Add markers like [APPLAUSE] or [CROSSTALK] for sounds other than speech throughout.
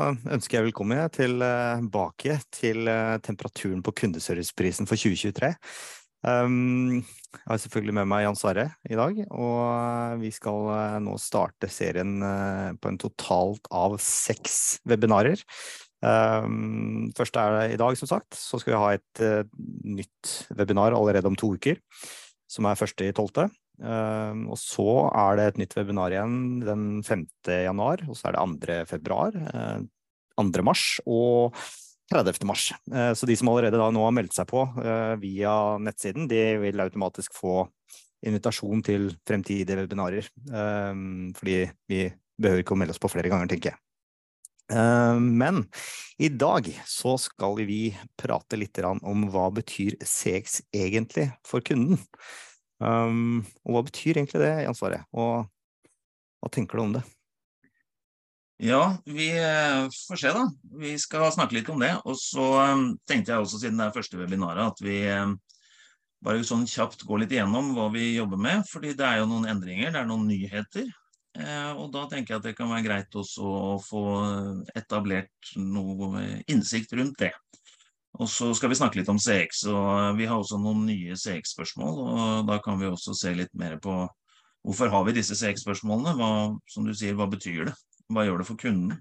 ønsker jeg velkommen tilbake til temperaturen på kundeserviceprisen for 2023. Um, jeg har selvfølgelig med meg Jan Sverre i dag, og vi skal nå starte serien på en totalt av seks webinarer. først er det i dag, som sagt. Så skal vi ha et nytt webinar allerede om to uker, som er første i tolvte. Uh, og så er det et nytt webinar igjen den 5. januar, og så er det 2. februar, uh, 2. mars og 30. mars. Uh, så de som allerede nå har meldt seg på eh, via nettsiden, de vil automatisk få invitasjon til fremtidige webinarer. Ehm, fordi vi behøver ikke å melde oss på flere ganger, tenker jeg. Men i dag så skal vi prate litt om hva betyr CX egentlig for kunden. Um, og hva betyr egentlig det, ansvaret? Og hva tenker du om det? Ja, vi eh, får se, da. Vi skal snakke litt om det. Og så um, tenkte jeg også, siden det er første webinaret, at vi um, bare sånn kjapt går litt igjennom hva vi jobber med. Fordi det er jo noen endringer, det er noen nyheter. Eh, og da tenker jeg at det kan være greit også å få etablert noe innsikt rundt det. Og så skal vi snakke litt om CX, og vi har også noen nye CX-spørsmål. og Da kan vi også se litt mer på hvorfor har vi disse CX-spørsmålene. Hva, som du sier, hva betyr det? Hva gjør det for kunden?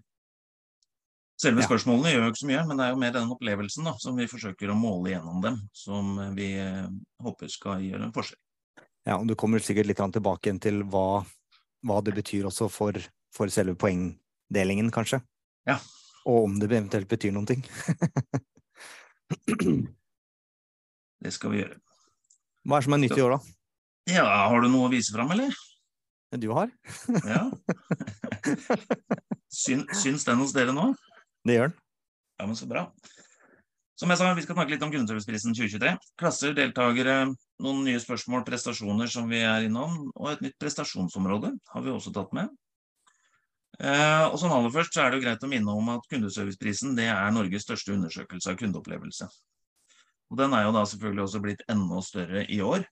Selve spørsmålene gjør jo ikke så mye, men det er jo mer den opplevelsen da, som vi forsøker å måle gjennom dem, som vi eh, håper skal gjøre en forskjell. Ja, og Du kommer sikkert litt tilbake igjen til hva, hva det betyr også for, for selve poengdelingen, kanskje? Ja. Og om det eventuelt betyr noen ting. [LAUGHS] [CLEARS THROAT] Det skal vi gjøre. Hva er det som er nytt i år, da? Ja, Har du noe å vise fram, eller? Du har? ja. [LAUGHS] Syn, syns den hos dere nå? Det gjør den. Ja, men så bra. Som jeg sa, Vi skal snakke litt om Kundeserviceprisen 2023. Klasser, deltakere, noen nye spørsmål, prestasjoner som vi er innom, og et nytt prestasjonsområde har vi også tatt med. Eh, og som aller først så er det jo greit å minne om at Kundeserviceprisen det er Norges største undersøkelse av kundeopplevelse. Og Den er jo da selvfølgelig også blitt enda større i år.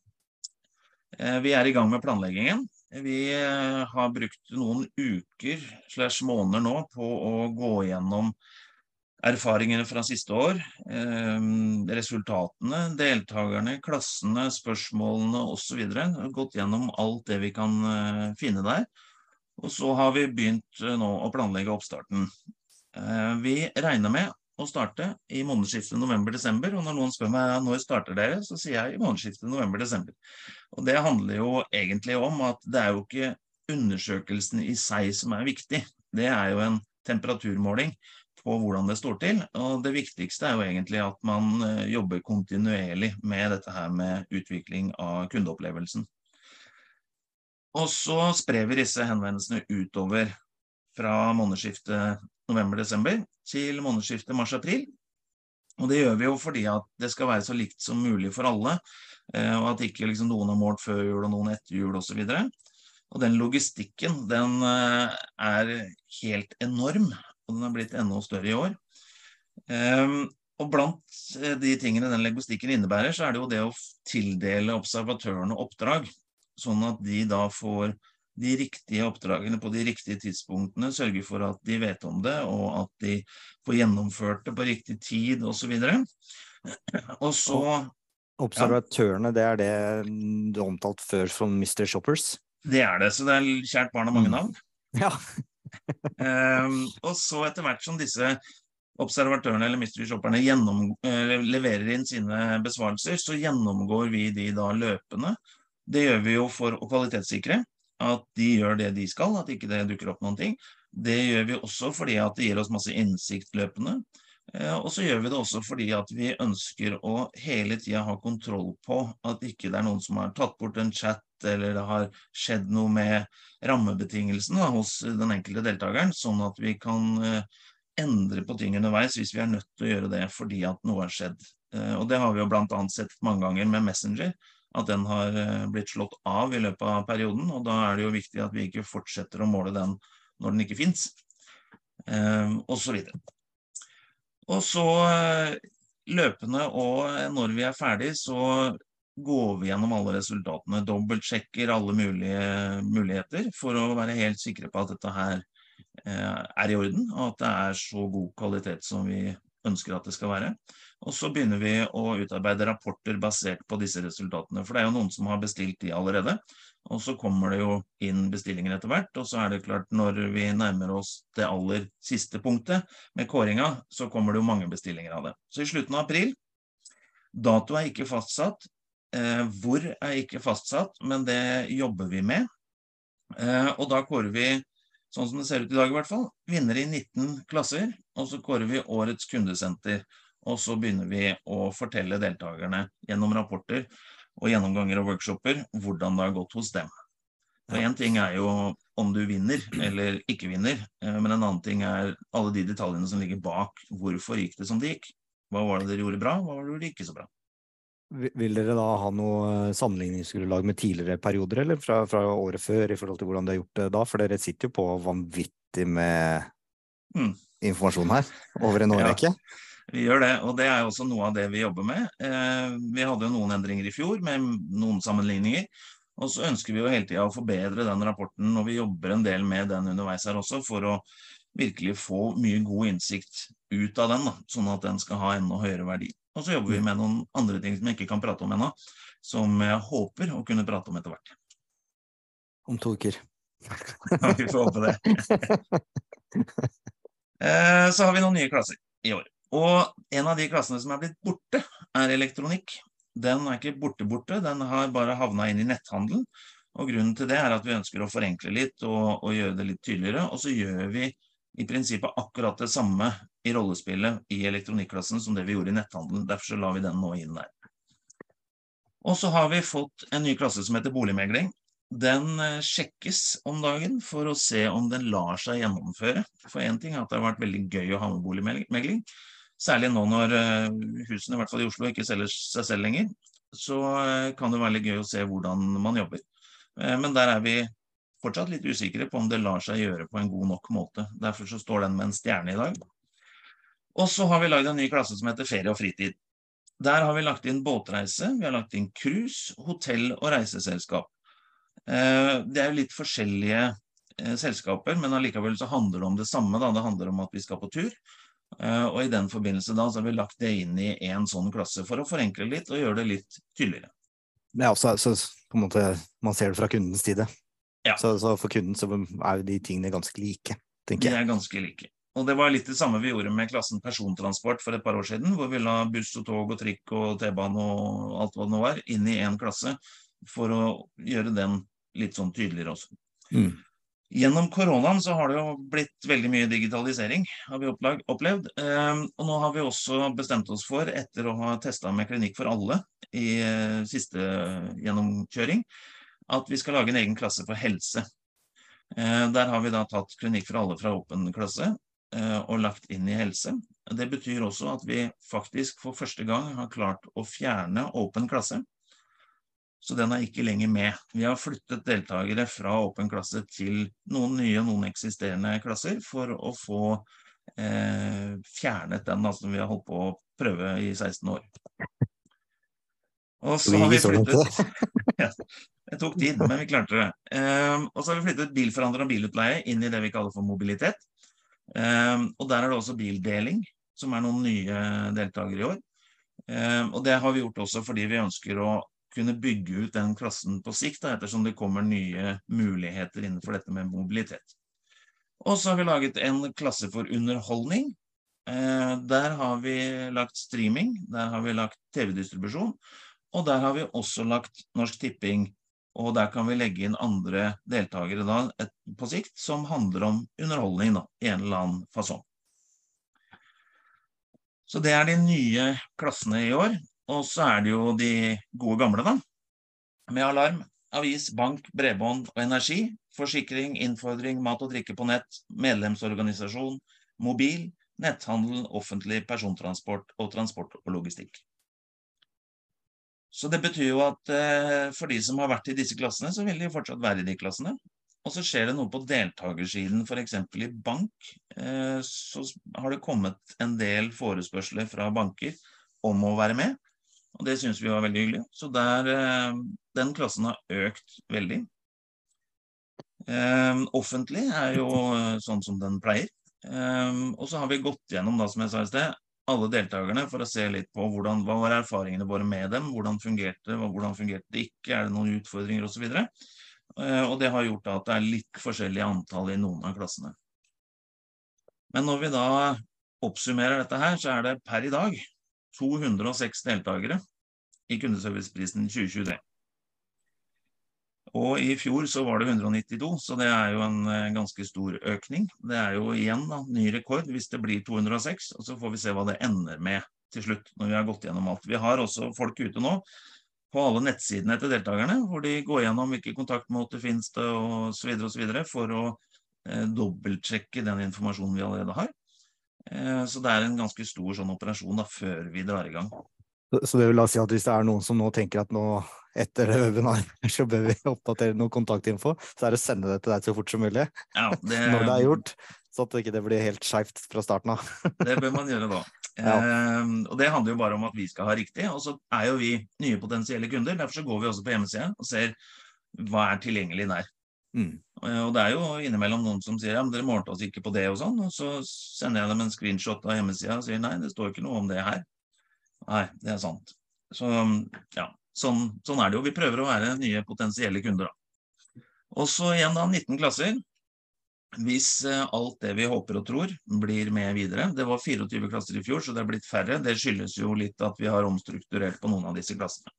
Eh, vi er i gang med planleggingen. Vi eh, har brukt noen uker slash måneder nå på å gå gjennom erfaringene fra siste år, resultatene, deltakerne, klassene, spørsmålene osv. Gått gjennom alt det vi kan finne der. Og så har vi begynt eh, nå å planlegge oppstarten. Eh, vi regner med å starte i månedsskiftet november-desember. Og når noen spør meg når starter dere, så sier jeg i månedsskiftet november-desember. Og det handler jo egentlig om at det er jo ikke undersøkelsen i seg som er viktig. Det er jo en temperaturmåling på hvordan det står til. Og det viktigste er jo egentlig at man eh, jobber kontinuerlig med dette her med utvikling av kundeopplevelsen. Og så sprer vi disse henvendelsene utover fra månedsskiftet november-desember til månedsskiftet mars-april. Og det gjør vi jo fordi at det skal være så likt som mulig for alle, eh, og at ikke liksom noen har målt før jul og noen etter jul osv. Og, den logistikken, den eh, er helt enorm, og den har blitt enda større i år. Um, og blant de tingene den logistikken innebærer, så er det jo det å tildele observatørene oppdrag sånn at de da får de riktige oppdragene på de riktige tidspunktene, sørge for at de vet om det, og at de får gjennomført det på riktig tid osv. Og så Observatørene, ja. det er det du har omtalt før som Mr. Shoppers? Det er det, så det er kjært barn har mange mm. navn. [LAUGHS] Ja. um, og så etter hvert som disse observatørene eller mystery shopperne gjennom, uh, leverer inn sine besvarelser, så gjennomgår vi de da løpende det gjør vi jo for å kvalitetssikre at de gjør det de skal, at ikke det dukker opp noen ting. Det gjør vi også fordi at det gir oss masse innsikt løpende. Eh, og så gjør vi det også fordi at vi ønsker å hele tida ha kontroll på at ikke det er noen som har tatt bort en chat, eller det har skjedd noe med rammebetingelsene hos den enkelte deltakeren, sånn at vi kan eh, endre på ting underveis hvis vi er nødt til å gjøre det fordi at noe har skjedd. Eh, og det har vi jo bl.a. sett mange ganger med Messenger at den har eh, blitt slått av i løpet av perioden. Og da er det jo viktig at vi ikke fortsetter å måle den når den ikke fins, eh, osv. Og så eh, løpende og når vi er ferdig, så går vi gjennom alle resultatene. Dobbeltsjekker alle mulige muligheter for å være helt sikre på at dette her er i orden, og at det er så god kvalitet som vi ønsker at det skal være. Og så begynner vi å utarbeide rapporter basert på disse resultatene. For det er jo noen som har bestilt de allerede. Og så kommer det jo inn bestillinger etter hvert. Og så er det klart, når vi nærmer oss det aller siste punktet med kåringa, så kommer det jo mange bestillinger av det. Så i slutten av april Dato er ikke fastsatt. Eh, hvor er ikke fastsatt, men det jobber vi med. Eh, og da kårer vi sånn som det ser ut i dag i hvert fall, vinner i 19 klasser, og så kårer vi årets kundesenter. Og så begynner vi å fortelle deltakerne gjennom rapporter og gjennomganger og workshoper hvordan det har gått hos dem. For Én ting er jo om du vinner eller ikke vinner, eh, men en annen ting er alle de detaljene som ligger bak hvorfor gikk det som det gikk. Hva var det dere gjorde bra, hva var det dere ikke så bra. Vil dere da ha noe eh, sammenligningsgrunnlag med tidligere perioder, eller fra, fra, året før, i forhold til hvordan dere har gjort det da? For dere sitter jo på vanvittig med mm. informasjon her over en årrekke. Ja, vi gjør det, og det er også noe av det vi jobber med. Eh, vi hadde jo noen endringer i fjor med noen sammenligninger. Og så ønsker vi jo hele tida å forbedre den rapporten, og vi jobber en del med den underveis her også, for å virkelig få mye god innsikt ut av den, da, sånn at den skal ha enda høyere verdi. Og så jobber vi med noen andre ting som jeg ikke kan prate om ennå, som jeg håper å kunne prate om etter hvert. Om to uker. Vi får håpe det. [LAUGHS] Eh, så har vi noen nye klasser i år. Og en av de klassene som er blitt borte, er elektronikk. Den er ikke borte-borte, den har bare havna inn i netthandelen. Og grunnen til det er at vi ønsker å forenkle litt og, og gjøre det litt tydeligere. Og så gjør vi i prinsippet akkurat det samme i rollespillet i elektronikklassen som det vi gjorde i netthandelen. Derfor så la vi den nå inn der. Og så har vi fått en ny klasse som heter boligmegling. Den eh, sjekkes om dagen for å se om den lar seg gjennomføre. For én ting er at det har vært veldig gøy å ha med boligmegling. Særlig nå når eh, husene, i hvert fall i Oslo, ikke selger seg selv lenger. Så eh, kan det være litt gøy å se hvordan man jobber. Men der er vi fortsatt litt usikre på om det lar seg gjøre på en god nok måte. Derfor så står den med en stjerne i dag. Og så har vi lagd en ny klasse som heter ferie og fritid. Der har vi lagt inn båtreise, vi har lagt inn cruise, hotell og reiseselskap. Eh, det er jo litt forskjellige eh, selskaper, men allikevel så handler det om det samme. Da. Det handler om at vi skal på tur. Eh, og i den forbindelse da så har vi lagt det inn i en sånn klasse for å forenkle litt og gjøre det litt tydeligere. Ja, så, så på en måte, Man ser det fra kundens side. Ja. Så, så, for kunden så er jo de tingene ganske like, tenker jeg. De er ganske like. Og det var litt det samme vi gjorde med klassen persontransport for et par år siden, hvor vi la buss og tog og trikk og T-bane og alt hva det nå var, inn i én klasse for å gjøre den litt sånn tydeligere også. Mm. Gjennom koronaen så har det jo blitt veldig mye digitalisering, har vi opplevd. Ehm, og nå har vi også bestemt oss for, etter å ha testa med Klinikk for alle i eh, siste gjennomkjøring, at vi skal lage en egen klasse for helse. Eh, der har vi da tatt Klinikk for alle fra åpen klasse eh, og lagt inn i helse. Det betyr også at vi faktisk for første gang har klart å fjerne åpen klasse. Så den er ikke lenger med. Vi har flyttet deltakere fra åpen klasse til noen nye og noen eksisterende klasser for å få eh, fjernet den da, som vi har holdt på å prøve i 16 år. Og så har vi flyttet Det [LAUGHS] tok tid, men vi klarte det. Um, og så har vi flyttet bilforhandler og bilutleie inn i det vi kaller for mobilitet. Um, og der er det også bildeling, som er noen nye deltakere i år. Um, og det har vi gjort også fordi vi ønsker å kunne bygge ut den klassen på sikt, da, ettersom det kommer nye muligheter innenfor dette med mobilitet. Og så har vi laget en klasse for underholdning. Eh, der har vi lagt streaming, der har vi lagt TV-distribusjon. Og der har vi også lagt Norsk Tipping og der kan vi legge inn andre deltakere da, et, på sikt som handler om underholdning da, i en eller annen fasong. Så det er de nye klassene i år. Og så er det jo de gode gamle, da. Med alarm, avis, bank, bredbånd og energi. Forsikring, innfordring, mat og drikke på nett, medlemsorganisasjon, mobil, netthandel, offentlig persontransport og transport og logistikk. Så det betyr jo at eh, for de som har vært i disse klassene, så vil de fortsatt være i de klassene. Og så skjer det noe på deltakersiden, f.eks. i bank. Eh, så har det kommet en del forespørsler fra banker om å være med. Og det syns vi var veldig hyggelig. Så der, eh, den klassen har økt veldig. Eh, offentlig er jo eh, sånn som den pleier. Og så har vi gått gjennom, da, som jeg sa i sted, alle deltakerne for å se litt på hvordan, hva var erfaringene våre med dem, hvordan fungerte det, hvordan fungerte det ikke, er det noen utfordringer osv. Og, eh, og det har gjort at det er litt forskjellig antall i noen av klassene. Men når vi da oppsummerer dette her, så er det per i dag 206 deltakere i Kundeserviceprisen 2023. Og i fjor så var det 192, så det er jo en eh, ganske stor økning. Det er jo igjen da, ny rekord hvis det blir 206, og så får vi se hva det ender med til slutt når vi har gått gjennom alt. Vi har også folk ute nå på alle nettsidene til deltakerne, hvor de går gjennom hvilke kontaktmåter finnes det osv. for å eh, dobbeltsjekke den informasjonen vi allerede har. Eh, så det er en ganske stor sånn operasjon da, før vi drar i gang. Så det vil da si at hvis det er noen som nå tenker at nå etter det webinaret [LAUGHS] så bør vi oppdatere noe kontaktinfo, så er det å sende det til deg så fort som mulig ja, [LAUGHS] det, når det er gjort. Så at det ikke blir helt skeivt fra starten av. [LAUGHS] det bør man gjøre da. Ja. Eh, og Det handler jo bare om at vi skal ha riktig. Og så er jo vi nye potensielle kunder. Derfor så går vi også på hjemmesida og ser hva er tilgjengelig der. Mm. Og det er jo innimellom noen som sier ja, men dere målte oss ikke på det og sånn. Og så sender jeg dem en screenshot av hjemmesida og sier nei, det står ikke noe om det her. Nei, det er sant. Så ja, sånn, sånn, er det jo. Vi prøver å være nye potensielle kunder, da. Og så igjen da 19 klasser. Hvis eh, alt det vi håper og tror blir med videre. Det var 24 klasser i fjor, så det er blitt færre. Det skyldes jo litt at vi har omstrukturert på noen av disse klassene.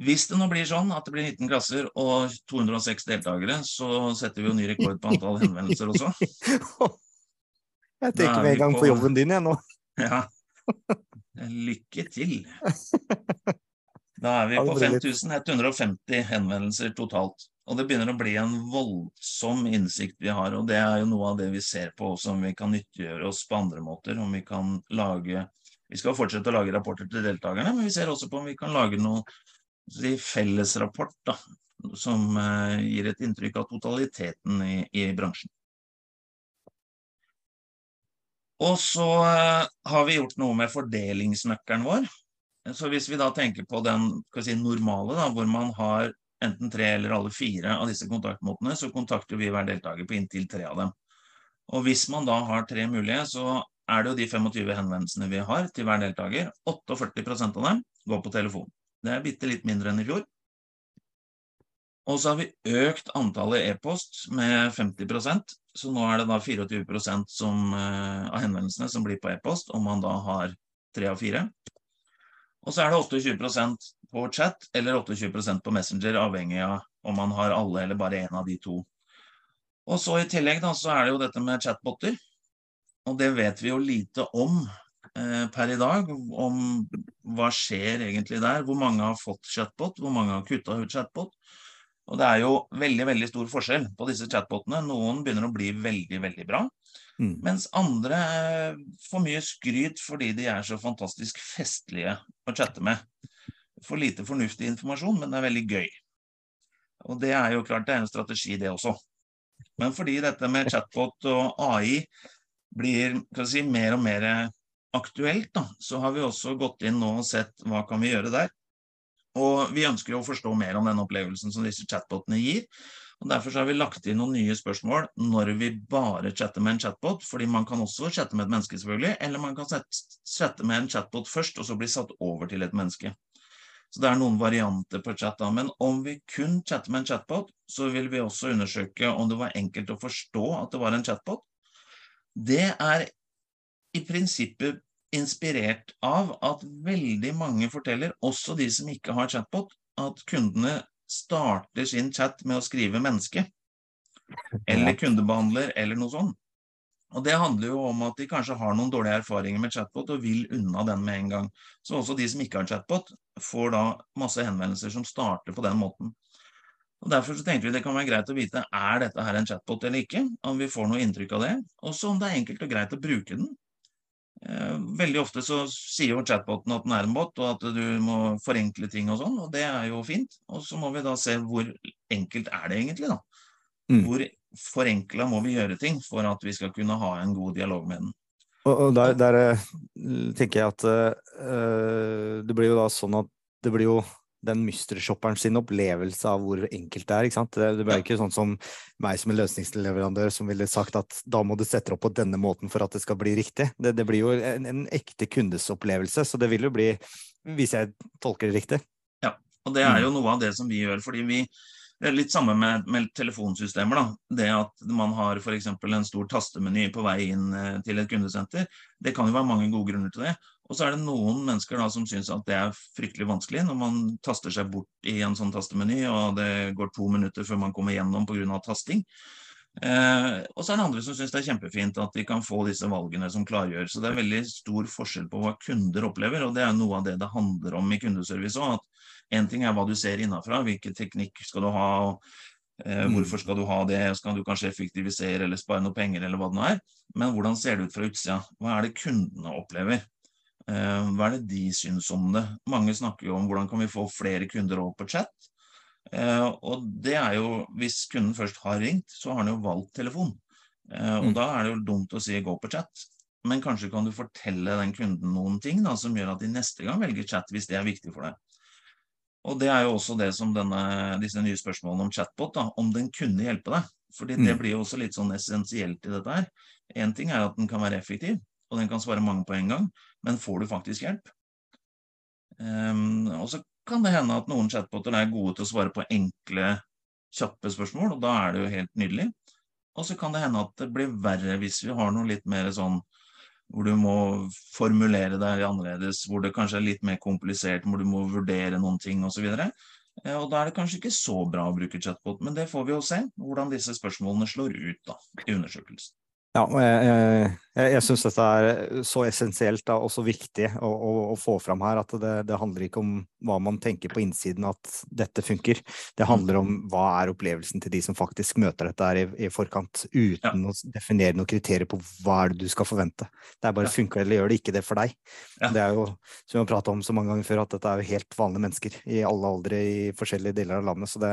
Hvis det nå blir sånn at det blir 19 klasser og 206 deltakere, så setter vi jo ny rekord på antall henvendelser også. [LAUGHS] Jeg tenker med en gang på jobben din, jeg nå. Ja. Lykke til. [LAUGHS] Da er vi på 5150 henvendelser totalt. Og det begynner å bli en voldsom innsikt vi har, og det er jo noe av det vi ser på også, om vi kan nyttiggjøre oss på andre måter. Om vi kan lage Vi skal fortsette å lage rapporter til deltakerne, men vi ser også på om vi kan lage noe si, fellesrapport da, som uh, gir et inntrykk av totaliteten i, i bransjen. Og så uh, har vi gjort noe med fordelingsnøkkelen vår. Så hvis vi da tenker på den si, normale, da, hvor man har enten tre eller alle fire av disse kontaktmåtene, så kontakter vi hver deltaker på inntil tre av dem. Og hvis man da har tre mulige, så er det jo de 25 henvendelsene vi har til hver deltaker. 48% av dem går på telefon. Det er bitte litt mindre enn i fjor. Og så har vi økt antallet e-post med 50% så nå er det da 24% som, uh, av henvendelsene som blir på e-post, om man da har tre av fire. Og så er det 28% på chat eller 28% på Messenger, avhengig av om man har alle eller bare én av de to. Og så i tillegg da, så er det jo dette med chatboter. Og det vet vi jo lite om eh, per i dag. Om hva skjer egentlig der. Hvor mange har fått chatbot, hvor mange har kutta ut chatbot. Og det er jo veldig veldig stor forskjell på disse chatbotene. Noen begynner å bli veldig, veldig bra. Mm. Mens andre får mye skryt fordi de er så fantastisk festlige å chatte med. For lite fornuftig informasjon, men det er veldig gøy. Og det er jo klart det er en strategi, det også. Men fordi dette med chatbot og AI blir si, mer og mer aktuelt, da, så har vi også gått inn nå og sett hva kan vi gjøre der. Og vi ønsker å forstå mer om den opplevelsen som disse chatbotene gir. og Derfor har vi lagt inn noen nye spørsmål når vi bare chatter med en chatbot. fordi man kan også chatte med et menneske, selvfølgelig, eller man kan chatte med en chatbot først, og så bli satt over til et menneske. Så det er noen varianter på chat. da, Men om vi kun chatter med en chatbot, så vil vi også undersøke om det var enkelt å forstå at det var en chatbot. Det er i prinsippet inspirert av at veldig mange forteller, også de som ikke har chatbot, at kundene starter sin chat med å skrive 'menneske'. Eller kundebehandler, eller noe sånt. Og Det handler jo om at de kanskje har noen dårlige erfaringer med chatbot og vil unna den med en gang. Så også de som ikke har chatbot, får da masse henvendelser som starter på den måten. Og Derfor så tenkte vi det kan være greit å vite er dette her en chatbot eller ikke. Om vi får noe inntrykk av det. Også om det er enkelt og greit å bruke den. Eh, veldig ofte så sier jo chatboten at den er en bot, og at du må forenkle ting og sånn, og det er jo fint. Og så må vi da se hvor enkelt er det egentlig, da. Mm. Hvor forenkla må vi gjøre ting for at vi skal kunne ha en god dialog med den. Og, og der, der, eh, tenker jeg at uh, det blir jo da sånn at det blir jo den mystery-shopperen sin opplevelse av hvor enkelt det er. ikke sant? Det, det ble ikke sånn som meg som en løsningsleverandør som ville sagt at da må du sette det opp på denne måten for at det skal bli riktig. Det, det blir jo en, en ekte kundesopplevelse, så det vil jo bli, hvis jeg tolker det riktig. Ja, Og det er jo noe av det som vi gjør, fordi vi det er litt samme med, med telefonsystemer. da. Det at man har f.eks. en stor tastemeny på vei inn eh, til et kundesenter. Det kan jo være mange gode grunner til det. Og så er det noen mennesker da som syns at det er fryktelig vanskelig når man taster seg bort i en sånn tastemeny, og det går to minutter før man kommer gjennom pga. tasting. Eh, og så er det andre som syns det er kjempefint at de kan få disse valgene som klargjør. Så det er veldig stor forskjell på hva kunder opplever, og det er noe av det det handler om i kundeservice òg. At én ting er hva du ser innafra, hvilken teknikk skal du ha, og eh, Mm. hvorfor skal du ha det, skal du kanskje effektivisere eller spare noe penger, eller hva det nå er. Men hvordan ser det ut fra utsida? Hva er det kundene opplever? Eh, hva er det de syns om det? Mange snakker jo om hvordan kan vi få flere kunder over på chat. Eh, og det er jo, hvis kunden først har ringt, så har han jo valgt telefon. Eh, og Mm. da er det jo dumt å si gå på chat. Men kanskje kan du fortelle den kunden noen ting da, som gjør at de neste gang velger chat, hvis det er viktig for deg. Og det er jo også det som denne, disse nye spørsmålene om chatbot, da, om den kunne hjelpe deg. Fordi det Mm. blir jo også litt sånn essensielt i dette her. Én ting er at den kan være effektiv, og den kan svare mange på en gang, men får du faktisk hjelp? Um, og så kan det hende at noen chatboter er gode til å svare på enkle, kjappe spørsmål, og da er det jo helt nydelig. Og så kan det hende at det blir verre hvis vi har noe litt mer sånn hvor du må formulere deg annerledes, hvor det kanskje er litt mer komplisert, hvor du må vurdere noen ting osv. Eh, Og da er det kanskje ikke så bra å bruke chatbot, men det får vi jo se, hvordan disse spørsmålene slår ut da, i undersøkelsen. Ja, jeg, jeg, jeg syns dette er så essensielt og så viktig å, å, å få fram her. At det, det handler ikke om hva man tenker på innsiden at dette funker. Det handler om hva er opplevelsen til de som faktisk møter dette her i, i forkant, uten å definere noen kriterier på hva er det du skal forvente. Det er bare Ja. funker eller gjør det ikke det for deg. Ja. Det er jo, som vi har pratet om så mange ganger før, at dette er jo helt vanlige mennesker i alle aldre i forskjellige deler av landet. Så det,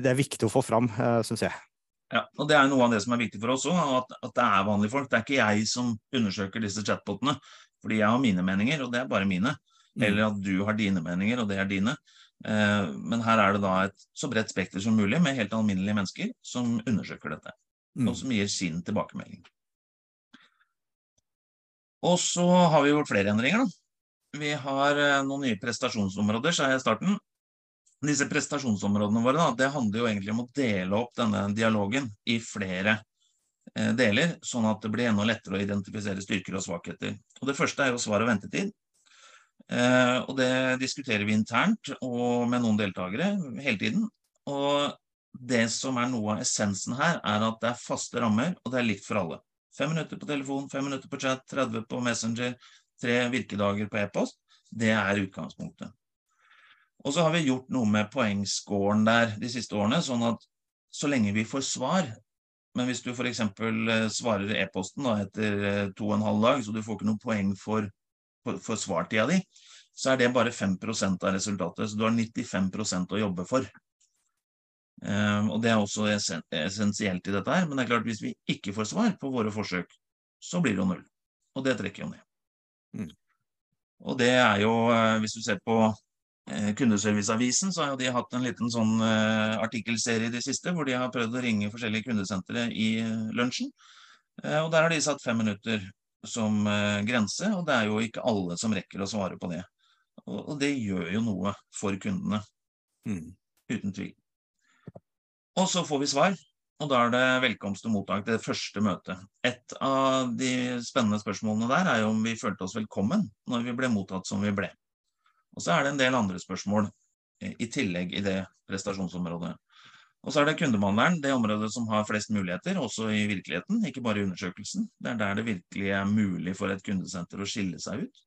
det er viktig å få fram, syns jeg. Ja, og Det er noe av det som er viktig for oss òg, at, at det er vanlige folk. Det er ikke jeg som undersøker disse chatbotene, fordi jeg har mine meninger, og det er bare mine. Mm. Eller at du har dine meninger, og det er dine. Eh, men her er det da et så bredt spekter som mulig med helt alminnelige mennesker som undersøker dette, Mm. og som gir sin tilbakemelding. Og så har vi gjort flere endringer. da. Vi har eh, noen nye prestasjonsområder, sa jeg i starten. Disse prestasjonsområdene våre da, det handler jo egentlig om å dele opp denne dialogen i flere eh, deler, sånn at det blir enda lettere å identifisere styrker og svakheter. Og Det første er jo svar og ventetid. Eh, og Det diskuterer vi internt og med noen deltakere hele tiden. Og Det som er noe av essensen her, er at det er faste rammer, og det er likt for alle. Fem minutter på telefon, fem minutter på chat, 30 på Messenger, tre virkedager på e-post. Det er utgangspunktet. Og så har vi gjort noe med poengscoren der de siste årene, sånn at så lenge vi får svar Men hvis du f.eks. svarer e-posten etter eh, to og en halv dag, så du får ikke noe poeng for, for, for svartida di, så er det bare 5% av resultatet. Så du har 95% å jobbe for. Um, og Det er også essensielt i dette. her, Men det er klart hvis vi ikke får svar på våre forsøk, så blir det jo null. Og det trekker jo ned. Mm. Og det er jo, eh, hvis du ser på eh, Kundeserviceavisen, så har de hatt en liten sånn eh, artikkelserie i det siste, hvor de har prøvd å ringe forskjellige kundesentre i eh, lunsjen. Eh, og der har de satt fem minutter som eh, grense, og det er jo ikke alle som rekker å svare på det. Og, og det gjør jo noe for kundene, Mm. uten tvil. Og så får vi svar, og da er det velkomst og mottak til det første møtet. Et av de spennende spørsmålene der er jo om vi følte oss velkommen når vi ble mottatt som vi ble. Og så er det en del andre spørsmål eh, i tillegg i det prestasjonsområdet. Og så er det kundebehandleren, det området som har flest muligheter, også i virkeligheten, ikke bare i undersøkelsen. Det er der det virkelig er mulig for et kundesenter å skille seg ut.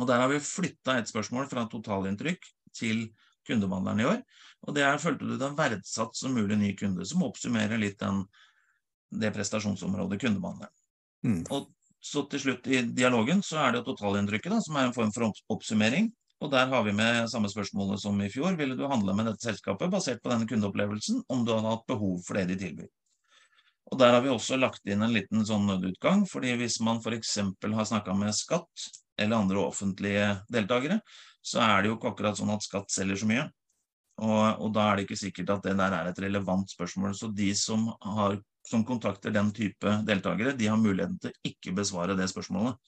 Og der har vi flytta et spørsmål fra totalinntrykk til kundebehandleren i år. Og det er følte du deg verdsatt som mulig ny kunde, som oppsummerer litt den, det prestasjonsområdet kundebehandleren. Mm. Og så til slutt i dialogen så er det totalinntrykket, da, som er en form for oppsummering. Og der har vi med samme spørsmålet som i fjor. Ville du handle med dette selskapet basert på denne kundeopplevelsen, om du hadde hatt behov for det de tilbyr? Og der har vi også lagt inn en liten sånn nødutgang, fordi hvis man f.eks. har snakka med skatt eller andre offentlige deltakere, så er det jo ikke akkurat sånn at skatt selger så mye. Og, og, da er det ikke sikkert at det der er et relevant spørsmål. Så de som, har, som kontakter den type deltakere, de har muligheten til ikke besvare det spørsmålet.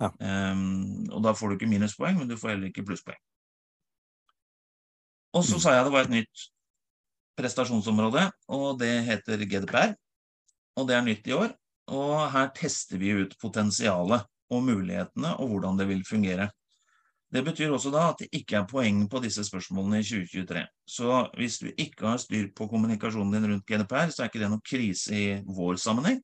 Ja. Um, og da får du ikke minuspoeng, men du får heller ikke plusspoeng. Og så mm. sa jeg det var et nytt prestasjonsområde, og det heter GDPR. Og det er nytt i år. Og her tester vi ut potensialet og mulighetene og hvordan det vil fungere. Det betyr også da at det ikke er poeng på disse spørsmålene i 2023. Så hvis du ikke har styr på kommunikasjonen din rundt GDPR, så er ikke det noen krise i vår sammenheng.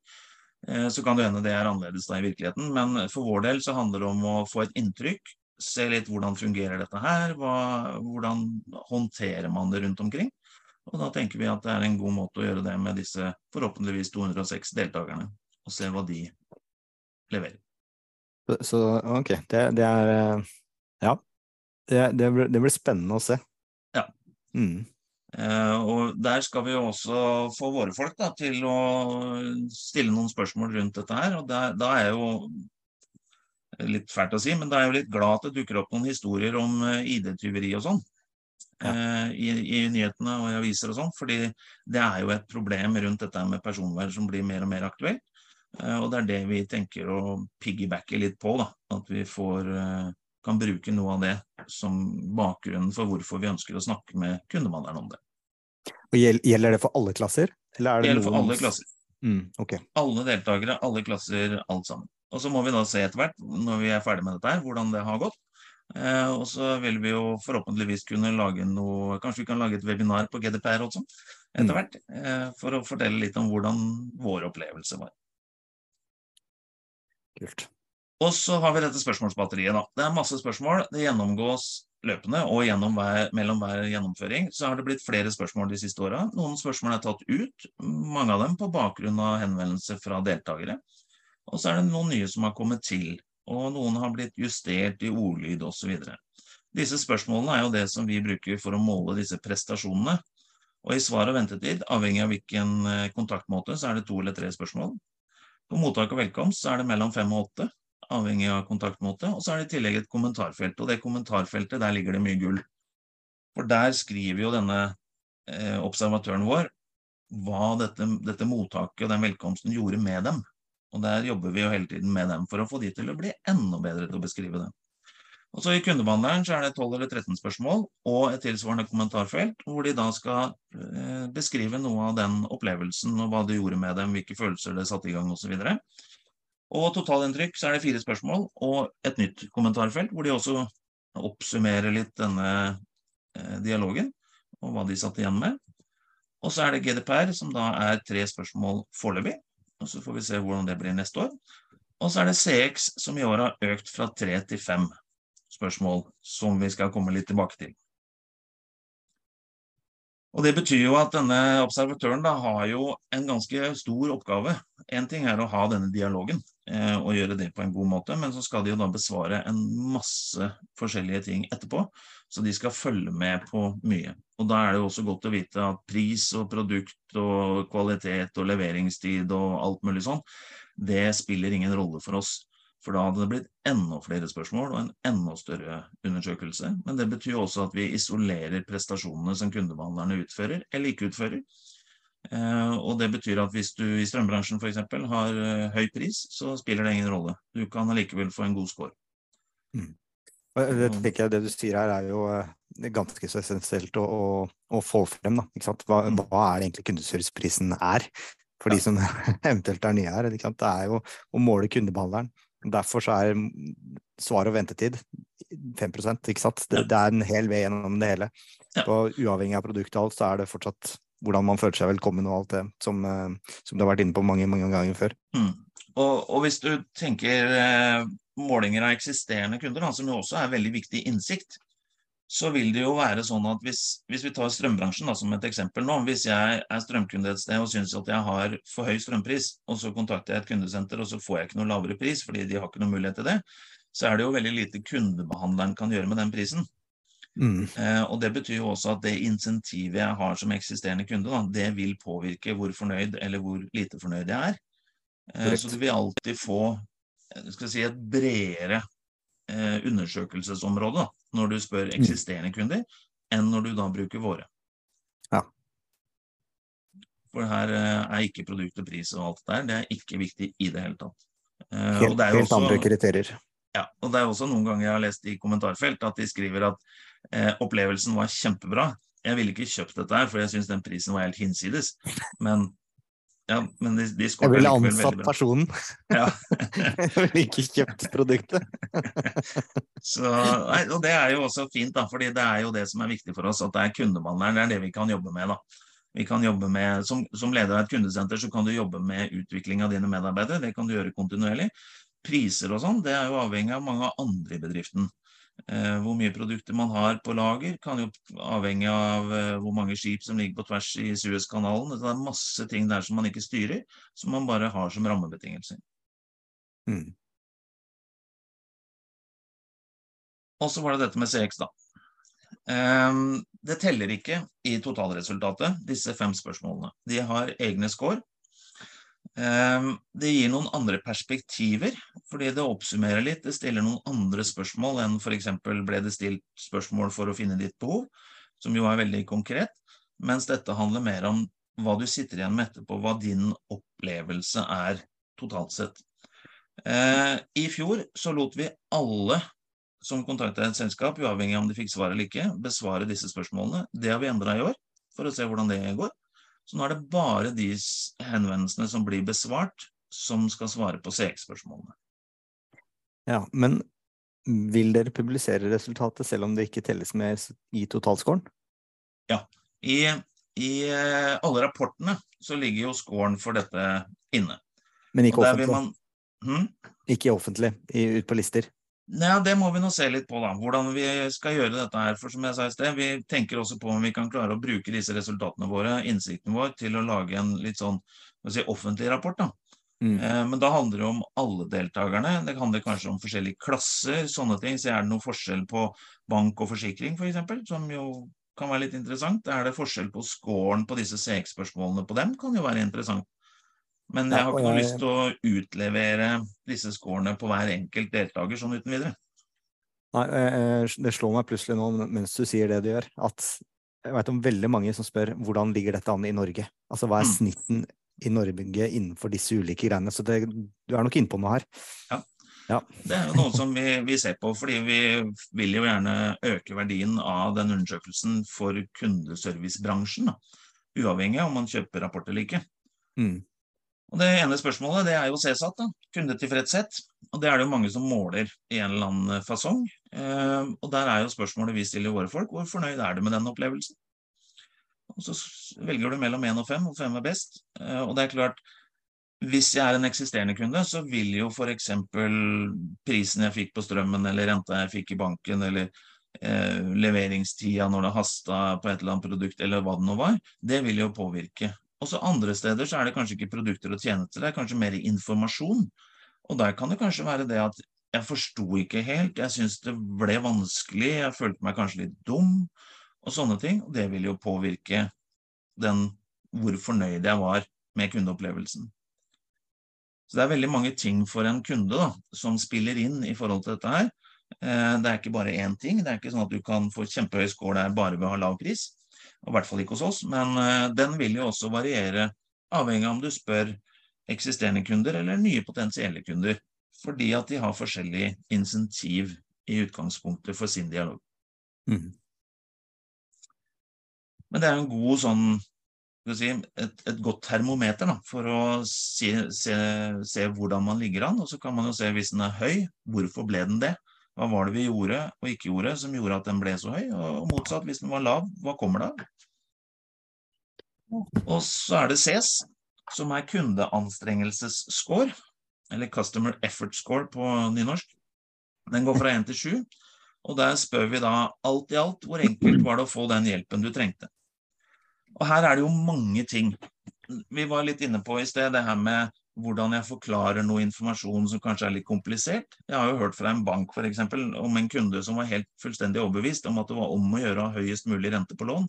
Eh, så kan det hende det er annerledes da i virkeligheten, men for vår del så handler det om å få et inntrykk, se litt hvordan fungerer dette her, hva, hvordan håndterer man det rundt omkring. Og da tenker vi at det er en god måte å gjøre det med disse forhåpentligvis 206 deltakerne, og se hva de leverer. Så ok, det, det er eh, Ja. Det, det, blir, det, blir, spennende å se. Ja. Mm. Eh, og der skal vi jo også få våre folk da, til å stille noen spørsmål rundt dette her. Og der, da er jeg jo litt fælt å si, men da er jeg jo litt glad at det dukker opp noen historier om eh, ID-tyveri og sånn. Ja. Eh, i, i, nyhetene og i aviser og sånn. fordi det er jo et problem rundt dette med personvern som blir mer og mer aktuelt. Og det er det vi tenker å piggybacke litt på. da, At vi får, kan bruke noe av det som bakgrunnen for hvorfor vi ønsker å snakke med kundemannen om det. Og Gjelder det for alle klasser? Eller det gjelder for alle klasser. Mm, okay. Alle deltakere, alle klasser, alt sammen. Og Så må vi da se etter hvert, når vi er ferdig med dette, her, hvordan det har gått. Eh, og så vil vi jo forhåpentligvis kunne lage noe Kanskje vi kan lage et webinar på GDPR også etter mm. hvert. Eh, for å fortelle litt om hvordan vår opplevelse var. Kult. Og så har vi dette spørsmålsbatteriet. da. Det er masse spørsmål. Det gjennomgås løpende, og hver, mellom hver gjennomføring så har det blitt flere spørsmål de siste åra. Noen spørsmål er tatt ut, mange av dem på bakgrunn av henvendelser fra deltakere. Og så er det noen nye som har kommet til, og noen har blitt justert i ordlyd osv. Disse spørsmålene er jo det som vi bruker for å måle disse prestasjonene. Og i svar og ventetid, avhengig av hvilken eh, kontaktmåte, så er det to eller tre spørsmål. På mottak og velkomst så er det mellom fem og åtte, avhengig av kontaktmåte. Og så er det i tillegg et kommentarfelt. Og det kommentarfeltet, der ligger det mye gull. For der skriver jo denne eh, observatøren vår hva dette, dette, mottaket og den velkomsten gjorde med dem. Og der jobber vi jo hele tiden med dem for å få de til å bli enda bedre til å beskrive det. Og så I kundebehandleren så er det 12 eller 13 spørsmål og et tilsvarende kommentarfelt, hvor de da skal eh, beskrive noe av den opplevelsen og hva det gjorde med dem, hvilke følelser det satte i gang osv. Og, og totalinntrykk så er det fire spørsmål og et nytt kommentarfelt, hvor de også oppsummerer litt denne eh, dialogen og hva de satt igjen med. Og så er det GDPR, som da er tre spørsmål foreløpig. Og så får vi se hvordan det blir neste år. Og så er det CX, som i år har økt fra tre til fem spørsmål som vi skal komme litt tilbake til. Og Det betyr jo at denne observatøren da har jo en ganske stor oppgave. Én ting er å ha denne dialogen eh, og gjøre det på en god måte, men så skal de jo da besvare en masse forskjellige ting etterpå. Så de skal følge med på mye. Og Da er det jo også godt å vite at pris og produkt og kvalitet og leveringstid og alt mulig sånn, det spiller ingen rolle for oss. For da hadde det blitt enda flere spørsmål og en enda større undersøkelse. Men det betyr også at vi isolerer prestasjonene som kundebehandlerne utfører eller ikke utfører. Eh, og det betyr at hvis du i strømbransjen f.eks. har eh, høy pris, så spiller det ingen rolle. Du kan allikevel få en god score. Mm. Det, jeg, det du sier her er jo eh, ganske så essensielt å, å, å få frem. Da, hva, mm. hva, er det egentlig kundeserviceprisen er? For de som [LAUGHS] eventuelt er nye her. Det er jo å måle kundebehandleren. Derfor så er svar og ventetid 5 ikke sant? Det, det, er en hel vei gjennom det hele. Ja. Og uavhengig av produkt og alt, så er det fortsatt hvordan man føler seg velkommen og alt det som, eh, som du har vært inne på mange, mange ganger før. Mm. Og, og, hvis du tenker eh, målinger av eksisterende kunder, da, som jo også er veldig viktig innsikt, så vil det jo være sånn at hvis, hvis vi tar strømbransjen da, som et eksempel nå, hvis jeg er strømkunde et sted og syns at jeg har for høy strømpris, og så kontakter jeg et kundesenter og så får jeg ikke noe lavere pris fordi de har ikke noe mulighet til det, så er det jo veldig lite kundebehandleren kan gjøre med den prisen. Mm. Eh, og Det betyr jo også at det insentivet jeg har som eksisterende kunde, da, det vil påvirke hvor fornøyd eller hvor lite fornøyd jeg er. Eh, så du vil alltid få si, et bredere eh, undersøkelsesområde da, når du spør eksisterende kunder, enn når du da bruker våre. Ja. For her eh, er ikke produkt og pris og alt det der, det er ikke viktig i det hele tatt. Eh, Helt, det helt andre kriterier. ja, og det er også noen ganger jeg har lest i kommentarfelt at de skriver at eh, opplevelsen var kjempebra. Jeg ville ikke kjøpt dette her, for jeg syns den prisen var helt hinsides. Men, ja, men de, de Jeg ville ansatt personen. [LAUGHS] Ja. Jeg ville ikke kjøpt produktet. [LAUGHS] Så, nei, og det er jo også fint, da, fordi det er jo det som er viktig for oss, at det er kundebehandleren. Det er det vi kan jobbe med. da. Vi kan jobbe med, som, som leder av et kundesenter så kan du jobbe med utvikling av dine medarbeidere. Det kan du gjøre kontinuerlig. Priser og sånn, det er jo avhengig av mange andre i bedriften. Eh, hvor mye produkter man har på lager, kan jo avhenge av eh, hvor mange skip som ligger på tvers i Suezkanalen. Det er masse ting der som man ikke styrer, som man bare har som rammebetingelser. Mm. Og så var det dette med CX, da. Ehm, det teller ikke i totalresultatet, disse fem spørsmålene. De har egne score. Ehm, det gir noen andre perspektiver, fordi det oppsummerer litt. Det stiller noen andre spørsmål enn f.eks. ble det stilt spørsmål for å finne ditt behov, som jo er veldig konkret, mens dette handler mer om hva du sitter igjen med etterpå, hva din opplevelse er totalt sett. Eh, I fjor så lot vi alle som kontakta et selskap, uavhengig av om de fikk svar eller ikke, besvare disse spørsmålene. Det har vi endra i år, for å se hvordan det går. Så nå er det bare de henvendelsene som blir besvart, som skal svare på CX-spørsmålene. Ja, men vil dere publisere resultatet selv om det ikke telles med i totalscoren? I, I eh, alle rapportene så ligger jo scoren for dette inne. Men ikke offentlig? man hm? Ikke offentlig, i, ut på lister? Nei, det må vi nå se litt på, da. Hvordan vi skal gjøre dette her. For som jeg sa i sted, vi tenker også på om vi kan klare å bruke disse resultatene våre, innsikten vår, til å lage en litt sånn si, offentlig rapport. da. Mm. Eh, Men da handler det om alle deltakerne. Det handler kanskje om forskjellige klasser, sånne ting. Så er det noe forskjell på bank og forsikring, f.eks., som jo kan være litt interessant. Er det forskjell på scoren på disse CX-spørsmålene på dem, kan jo være interessant. Men jeg har ikke noe lyst til å utlevere disse scorene på hver enkelt deltaker sånn uten videre. Nei, eh, det slår meg plutselig nå mens du sier det du gjør, at jeg vet om veldig mange som spør hvordan ligger dette an i Norge? Altså hva er Mm. snitten i Norge innenfor disse ulike greiene? Så det, du er nok inne på noe her. Ja, Det er jo noe som vi, vi ser på, fordi vi vil jo gjerne øke verdien av den undersøkelsen for kundeservicebransjen. Da. Uavhengig av om man kjøper rapport eller ikke. Mm. Og Det ene spørsmålet det er jo CSAT, da, kundetilfredshet. Og Det er det jo mange som måler i en eller annen fasong. Eh, og Der er jo spørsmålet vi stiller våre folk, hvor fornøyd er du med den opplevelsen? Og Så velger du mellom én og fem, og fem er best. Eh, og det er klart, hvis jeg er en eksisterende kunde, så vil jo f.eks. prisen jeg fikk på strømmen, eller renta jeg fikk i banken, eller eh, leveringstida når det hasta på et eller annet produkt, eller hva det nå var, det vil jo påvirke. Også andre steder så er det kanskje ikke produkter og tjenester, det er kanskje mer informasjon. Og der kan det kanskje være det at jeg forsto ikke helt, jeg syntes det ble vanskelig, jeg følte meg kanskje litt dum, og sånne ting. Og det vil jo påvirke den hvor fornøyd jeg var med kundeopplevelsen. Så det er veldig mange ting for en kunde da, som spiller inn i forhold til dette her. Eh, Det er ikke bare én ting. Det er ikke sånn at du kan få kjempehøy score der bare ved å ha lav pris. Og I hvert fall ikke hos oss. Men eh, den vil jo også variere avhengig av om du spør eksisterende kunder eller nye potensielle kunder. Fordi at de har forskjellig insentiv i utgangspunktet for sin dialog. Mm. Men det er en god sånn si, et, et godt termometer da, for å se, se, se hvordan man ligger an. Og så kan man jo se hvis den er høy, hvorfor ble den det? Hva var det vi gjorde og ikke gjorde som gjorde at den ble så høy? Og motsatt, hvis den var lav, hva kommer det av? Og så er det CES, som er kundeanstrengelsesscore, eller Customer Effort Score på nynorsk. Den går fra 1 til 7, og der spør vi da alt i alt hvor enkelt var det å få den hjelpen du trengte. Og her er det jo mange ting. Vi var litt inne på i sted det her med hvordan jeg forklarer noe informasjon som kanskje er litt komplisert. Jeg har jo hørt fra en bank eksempel, om en kunde som var helt fullstendig overbevist om at det var om å gjøre å ha høyest mulig rente på lån.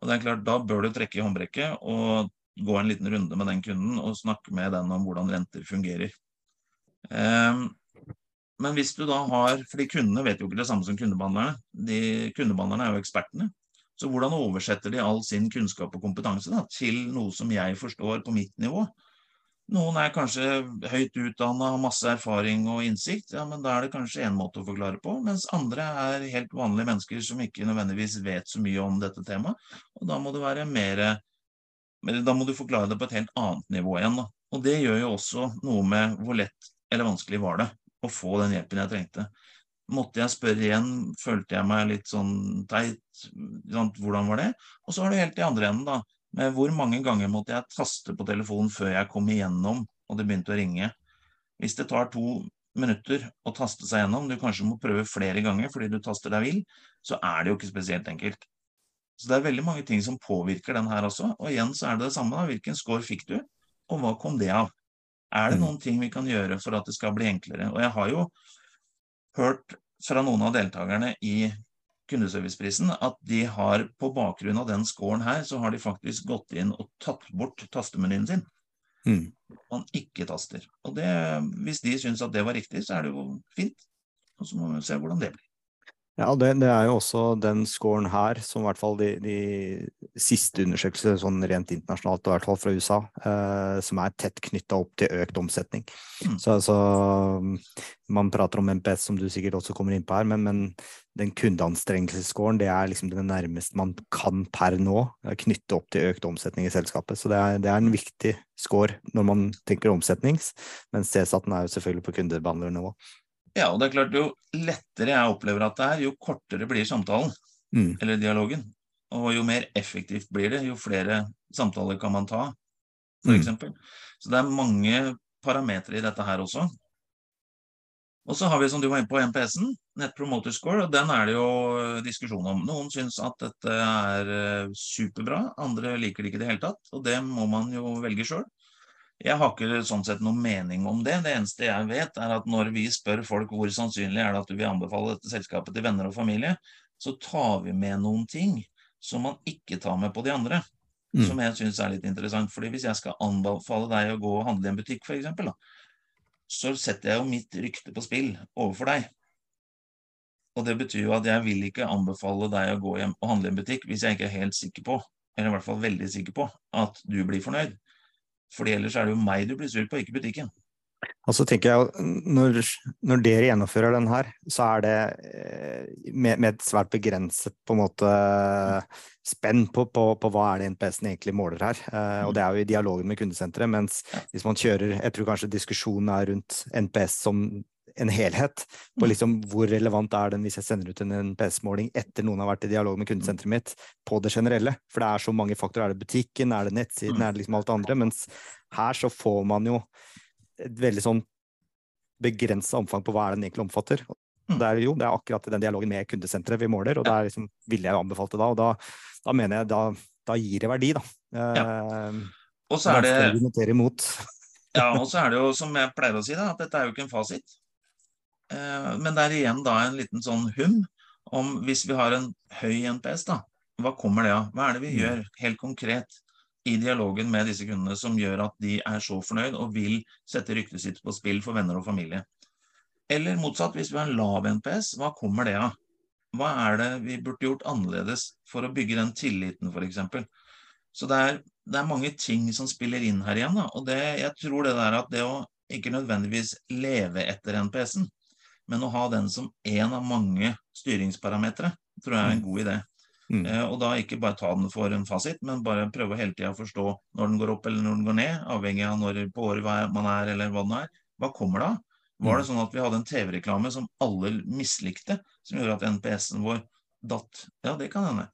Og det er klart, Da bør du trekke i håndbrekket og gå en liten runde med den kunden og snakke med den om hvordan renter fungerer. Um, Men hvis du da har fordi kundene vet jo ikke det samme som kundebehandlerne. De, kundebehandlerne er jo ekspertene. Så hvordan oversetter de all sin kunnskap og kompetanse da, til noe som jeg forstår på mitt nivå? Noen er kanskje høyt utdanna, har masse erfaring og innsikt. ja, men Da er det kanskje én måte å forklare på. Mens andre er helt vanlige mennesker som ikke nødvendigvis vet så mye om dette temaet. Og da må det være mer Da må du forklare det på et helt annet nivå igjen. da. Og det gjør jo også noe med hvor lett eller vanskelig var det å få den hjelpen jeg trengte. Måtte jeg spørre igjen, følte jeg meg litt sånn teit, hvordan var det? Og så har du helt i andre enden, da. Med hvor mange ganger måtte jeg taste på telefonen før jeg kom igjennom og det begynte å ringe? Hvis det tar to minutter å taste seg gjennom, du kanskje må prøve flere ganger fordi du taster deg vill, så er det jo ikke spesielt enkelt. Så det er veldig mange ting som påvirker den her også. Og igjen så er det det samme. da, Hvilken score fikk du, og hva kom det av? Er det mm. noen ting vi kan gjøre for at det skal bli enklere? Og jeg har jo hørt fra noen av deltakerne i kundeserviceprisen at de har på bakgrunn av den scoren her, så har de faktisk gått inn og tatt bort tastemenyen sin. Mm. Man ikke taster. Og det, hvis de syns at det var riktig, så er det jo fint. Og så må vi se hvordan det blir. Ja, det, det, er jo også den scoren her, som i hvert fall de, de siste undersøkelser sånn rent internasjonalt, og i hvert fall fra USA, eh, som er tett knytta opp til økt omsetning. Mm. Så altså Man prater om MPS, som du sikkert også kommer inn på her, men, men den kundeanstrengelsesscoren det er liksom det nærmeste man kan per nå knytte opp til økt omsetning i selskapet. Så det er, det er en viktig score når man tenker omsetnings, men CSAT-en er jo selvfølgelig på kundebehandlernivå. Ja, og det er klart jo lettere jeg opplever at det er, jo kortere blir samtalen. Mm. Eller dialogen. Og jo mer effektivt blir det, jo flere samtaler kan man ta, f.eks. Mm. Så det er mange parametere i dette her også. Og så har vi, som du var inne på, MPS-en, Net Promoter Score, og den er det jo diskusjon om. Noen syns at dette er eh, superbra, andre liker det ikke i det hele tatt. Og det må man jo velge sjøl. Jeg har ikke sånn sett noen mening om det. Det eneste jeg vet, er at når vi spør folk hvor sannsynlig er det at du vil anbefale dette selskapet til venner og familie, så tar vi med noen ting som man ikke tar med på de andre. Mm. Som jeg syns er litt interessant. fordi hvis jeg skal anbefale deg å gå og handle i en butikk, f.eks., så setter jeg jo mitt rykte på spill overfor deg. Og det betyr jo at jeg vil ikke anbefale deg å gå hjem og handle i en butikk hvis jeg ikke er helt sikker på, eller i hvert fall veldig sikker på, at du blir fornøyd. Fordi ellers er det jo meg du blir sur på, ikke butikken. Og så tenker jeg, når, når dere gjennomfører den her, så er det eh, med, med et svært begrenset på en måte spenn på, på, på hva er det NPS-en egentlig måler her. Eh, og det er jo i dialogen med kundesenteret. Mens hvis man kjører Jeg tror kanskje diskusjonen er rundt NPS som en helhet på mm. liksom hvor relevant er den hvis jeg sender ut en NPS-måling etter noen har vært i dialog med kundesenteret mitt, på det generelle. For det er så mange faktorer. Er det butikken, er det nettsiden, mm. er det liksom alt det andre? Mens her så får man jo et veldig sånn begrensa omfang på hva er den egentlig omfatter. Mm. Det er jo det er akkurat den dialogen med kundesenteret vi måler, og det er liksom, ville jeg anbefalt det da. Og da, da mener jeg da, da, gir det verdi, da. Ja. Eh, og så er det ja, og så er det jo som jeg pleier å si, da, at dette er jo ikke en fasit. Eh, men det er igjen da en liten sånn hum om hvis vi har en høy NPS, da, hva kommer det av? Hva er det vi mm. gjør helt konkret i dialogen med disse kundene som gjør at de er så fornøyd og vil sette ryktet sitt på spill for venner og familie? Eller motsatt, hvis vi har en lav NPS, hva kommer det av? Hva er det vi burde gjort annerledes for å bygge den tilliten, f.eks.? Så det er, det er, mange ting som spiller inn her igjen. Da. Og det, jeg tror det der at det å ikke nødvendigvis leve etter NPS-en, men å ha den som én av mange styringsparametere tror jeg er en mm. god idé. Mm. Eh, og da ikke bare ta den for en fasit, men bare prøve hele tida å forstå når den går opp eller når den går ned, avhengig av når på året man er eller hva det er. Hva kommer da? Var det mm. sånn at vi hadde en TV-reklame som alle mislikte, som gjorde at NPS-en vår datt? Ja, det kan hende.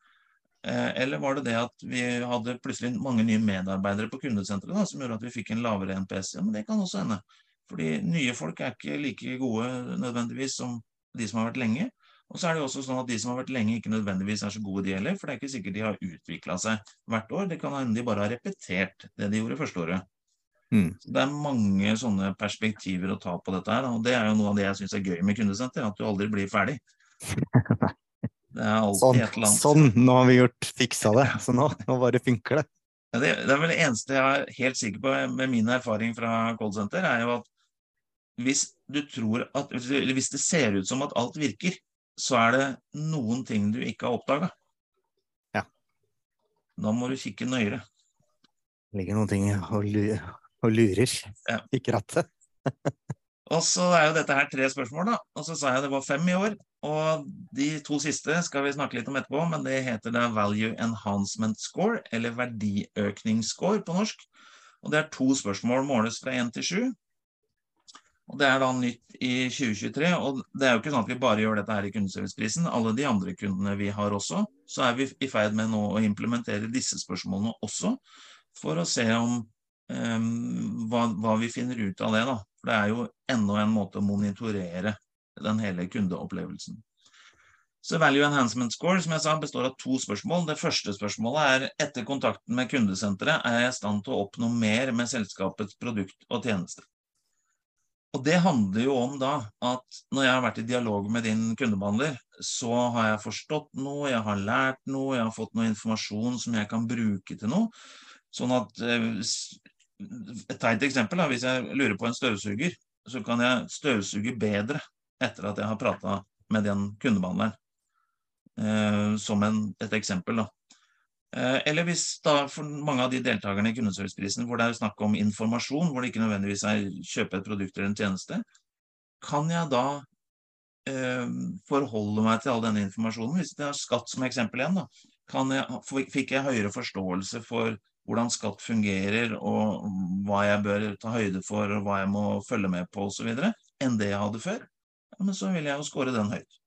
Eh, eller var det det at vi hadde plutselig mange nye medarbeidere på kundesenteret da, som gjorde at vi fikk en lavere NPS? Ja, men det kan også hende. Fordi nye folk er ikke like gode nødvendigvis som de som har vært lenge. Og så er det jo også sånn at de som har vært lenge, ikke nødvendigvis er så gode, de heller. For det er ikke sikkert de har utvikla seg hvert år. Det kan hende de bare har repetert det de gjorde første året. Mm. det er mange sånne perspektiver å ta på dette her. Og det er jo noe av det jeg syns er gøy med kundesenter, at du aldri blir ferdig. [LAUGHS] Det er alltid sånn, et eller annet. Sånn, nå har vi gjort fiksa det. Så nå, nå bare funker det. det. Det er vel det eneste jeg er helt sikker på med min erfaring fra callsenter, er jo at hvis du tror at Eller hvis det ser ut som at alt virker, så er det noen ting du ikke har oppdaga. Ja. Da må du kikke nøyere. Det ligger noen ting og, lurer, Ja. Ikke rattet. [LAUGHS] Og så er jo dette her tre spørsmål, da. Og så sa jeg det var fem i år. Og de to siste skal vi snakke litt om etterpå, men det heter da Value Enhancement Score, eller verdiøkningsscore på norsk. Og det er to spørsmål, måles fra én til sju. Og det er da nytt i 2023, og det er jo ikke sånn at vi bare gjør dette her i kundeserviceprisen. Alle de andre kundene vi har også, så er vi i ferd med nå å implementere disse spørsmålene også, for å se om um, hva, hva, vi finner ut av det. da. For det er jo enda en måte å monitorere den hele kundeopplevelsen. Så Value Enhancement Score som jeg sa, består av to spørsmål. Det første spørsmålet er etter kontakten med kundesenteret er jeg i stand til å oppnå mer med selskapets produkt og tjeneste. Og Det handler jo om da at når jeg har vært i dialog med din kundebehandler, så har jeg forstått noe, jeg har lært noe, jeg har fått noe informasjon som jeg kan bruke til noe. Sånn at Et teit eksempel, da, hvis jeg lurer på en støvsuger, så kan jeg støvsuge bedre etter at jeg har prata med den kundebehandleren. Eh, som en, et eksempel, da. Eh, eller hvis da for mange av de deltakerne i kundeserviceprisen hvor det er snakk om informasjon, hvor det ikke nødvendigvis er kjøpe et produkt eller en tjeneste, kan jeg da eh, forholde meg til all denne informasjonen? Hvis det er skatt som eksempel igjen, da, jeg, fikk jeg høyere forståelse for hvordan skatt fungerer, og hva jeg bør ta høyde for, og hva jeg må følge med på osv., enn det jeg hadde før, ja, men så vil jeg jo score den høyt.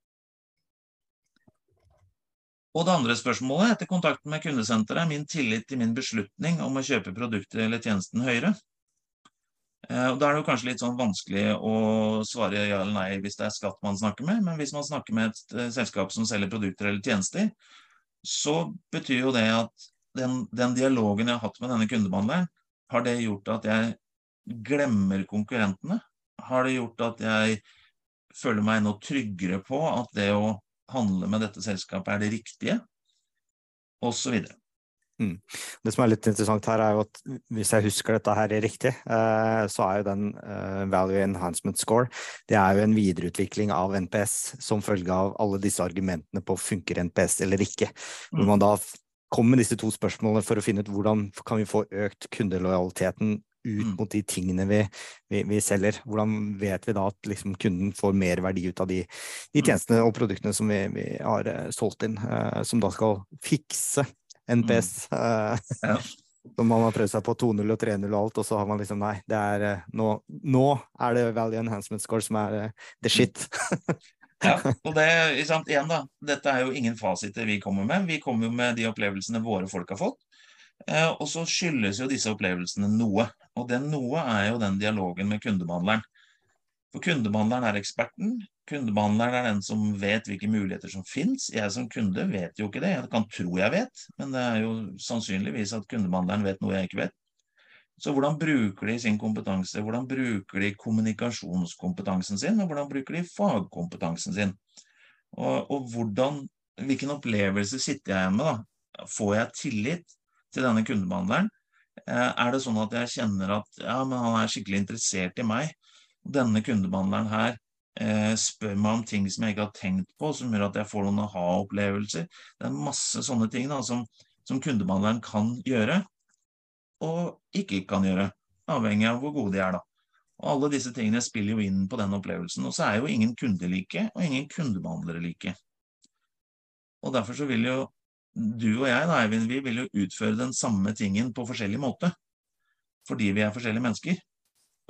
Og det andre spørsmålet etter kontakten med kundesenteret er min tillit til min beslutning om å kjøpe produkter eller tjenesten høyere. Eh, og Da er det jo kanskje litt sånn vanskelig å svare ja eller nei hvis det er skatt man snakker med, men hvis man snakker med et eh, selskap som selger produkter eller tjenester, så betyr jo det at den, den dialogen jeg har hatt med denne kundebehandleren, har det gjort at jeg glemmer konkurrentene? Har det gjort at jeg føler meg enda tryggere på at det å handle med dette selskapet er det riktige, osv. Mm. Det som er litt interessant her, er jo at hvis jeg husker dette her riktig, eh, så er jo den eh, Value Enhancement Score det er jo en videreutvikling av NPS som følge av alle disse argumentene på funker NPS eller ikke. Hvor mm. man da kommer med disse to spørsmålene for å finne ut hvordan kan vi få økt kundelojaliteten ut mm. mot de tingene vi, vi, vi, selger. Hvordan vet vi da at liksom kunden får mer verdi ut av de, de mm. tjenestene og produktene som vi, vi har uh, solgt inn, uh, som da skal fikse NPS? Uh, mm. eh, ja. [LAUGHS] Som man har prøvd seg på 2-0 og 3-0 og alt, og så har man liksom Nei, det er nå, nå er det value enhancement score som er the shit. [LAUGHS] ja, og det, [LAUGHS] sant, igjen da, Dette er jo ingen fasiter vi kommer med. Vi kommer jo med de opplevelsene våre folk har fått. Eh, og så skyldes jo disse opplevelsene noe. Og det noe er jo den dialogen med kundebehandleren. For kundebehandleren er eksperten. Kundebehandleren er den som vet hvilke muligheter som fins. Jeg som kunde vet jo ikke det. Jeg kan tro jeg vet, men det er jo sannsynligvis at kundebehandleren vet noe jeg ikke vet. Så hvordan bruker de sin kompetanse? Hvordan bruker de kommunikasjonskompetansen sin? Og hvordan bruker de fagkompetansen sin? Og, og hvordan, hvilken opplevelse sitter jeg med? da? Får jeg tillit? til denne kundebehandleren, eh, er det sånn at jeg kjenner at ja, men han er skikkelig interessert i meg. Denne kundebehandleren her eh, spør meg om ting som jeg ikke har tenkt på, som gjør at jeg får noen aha-opplevelser. Det er masse sånne ting da, som, som kundebehandleren kan gjøre, og ikke kan gjøre. Avhengig av hvor gode de er, da. Og alle disse tingene spiller jo inn på den opplevelsen. Og så er jo ingen kunder like, og ingen kundebehandlere like. Og derfor så vil jo du og jeg da, Eivind, vi vil jo utføre den samme tingen på forskjellig måte. Fordi vi er forskjellige mennesker.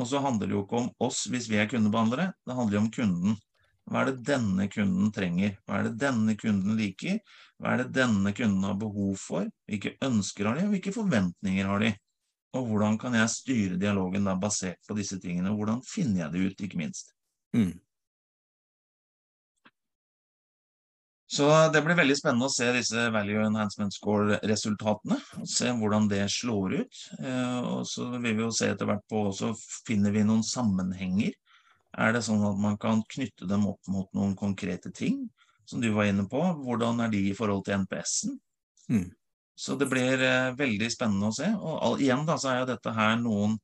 Og så handler det jo ikke om oss hvis vi er kundebehandlere, det handler jo om kunden. Hva er det denne kunden trenger? Hva er det denne kunden liker? Hva er det denne kunden har behov for? Hvilke ønsker har de, og hvilke forventninger har de? Og hvordan kan jeg styre dialogen da basert på disse tingene? Hvordan finner jeg det ut, ikke minst? Mm. Så det blir veldig spennende å se disse Value Enhancement Score-resultatene. og Se hvordan det slår ut. Eh, og så vil vi jo se etter hvert på også finner vi noen sammenhenger. Er det sånn at man kan knytte dem opp mot noen konkrete ting, som du var inne på? Hvordan er de i forhold til NPS-en? Mm. Så det blir eh, veldig spennende å se. Og igjen da, så er jo dette her noen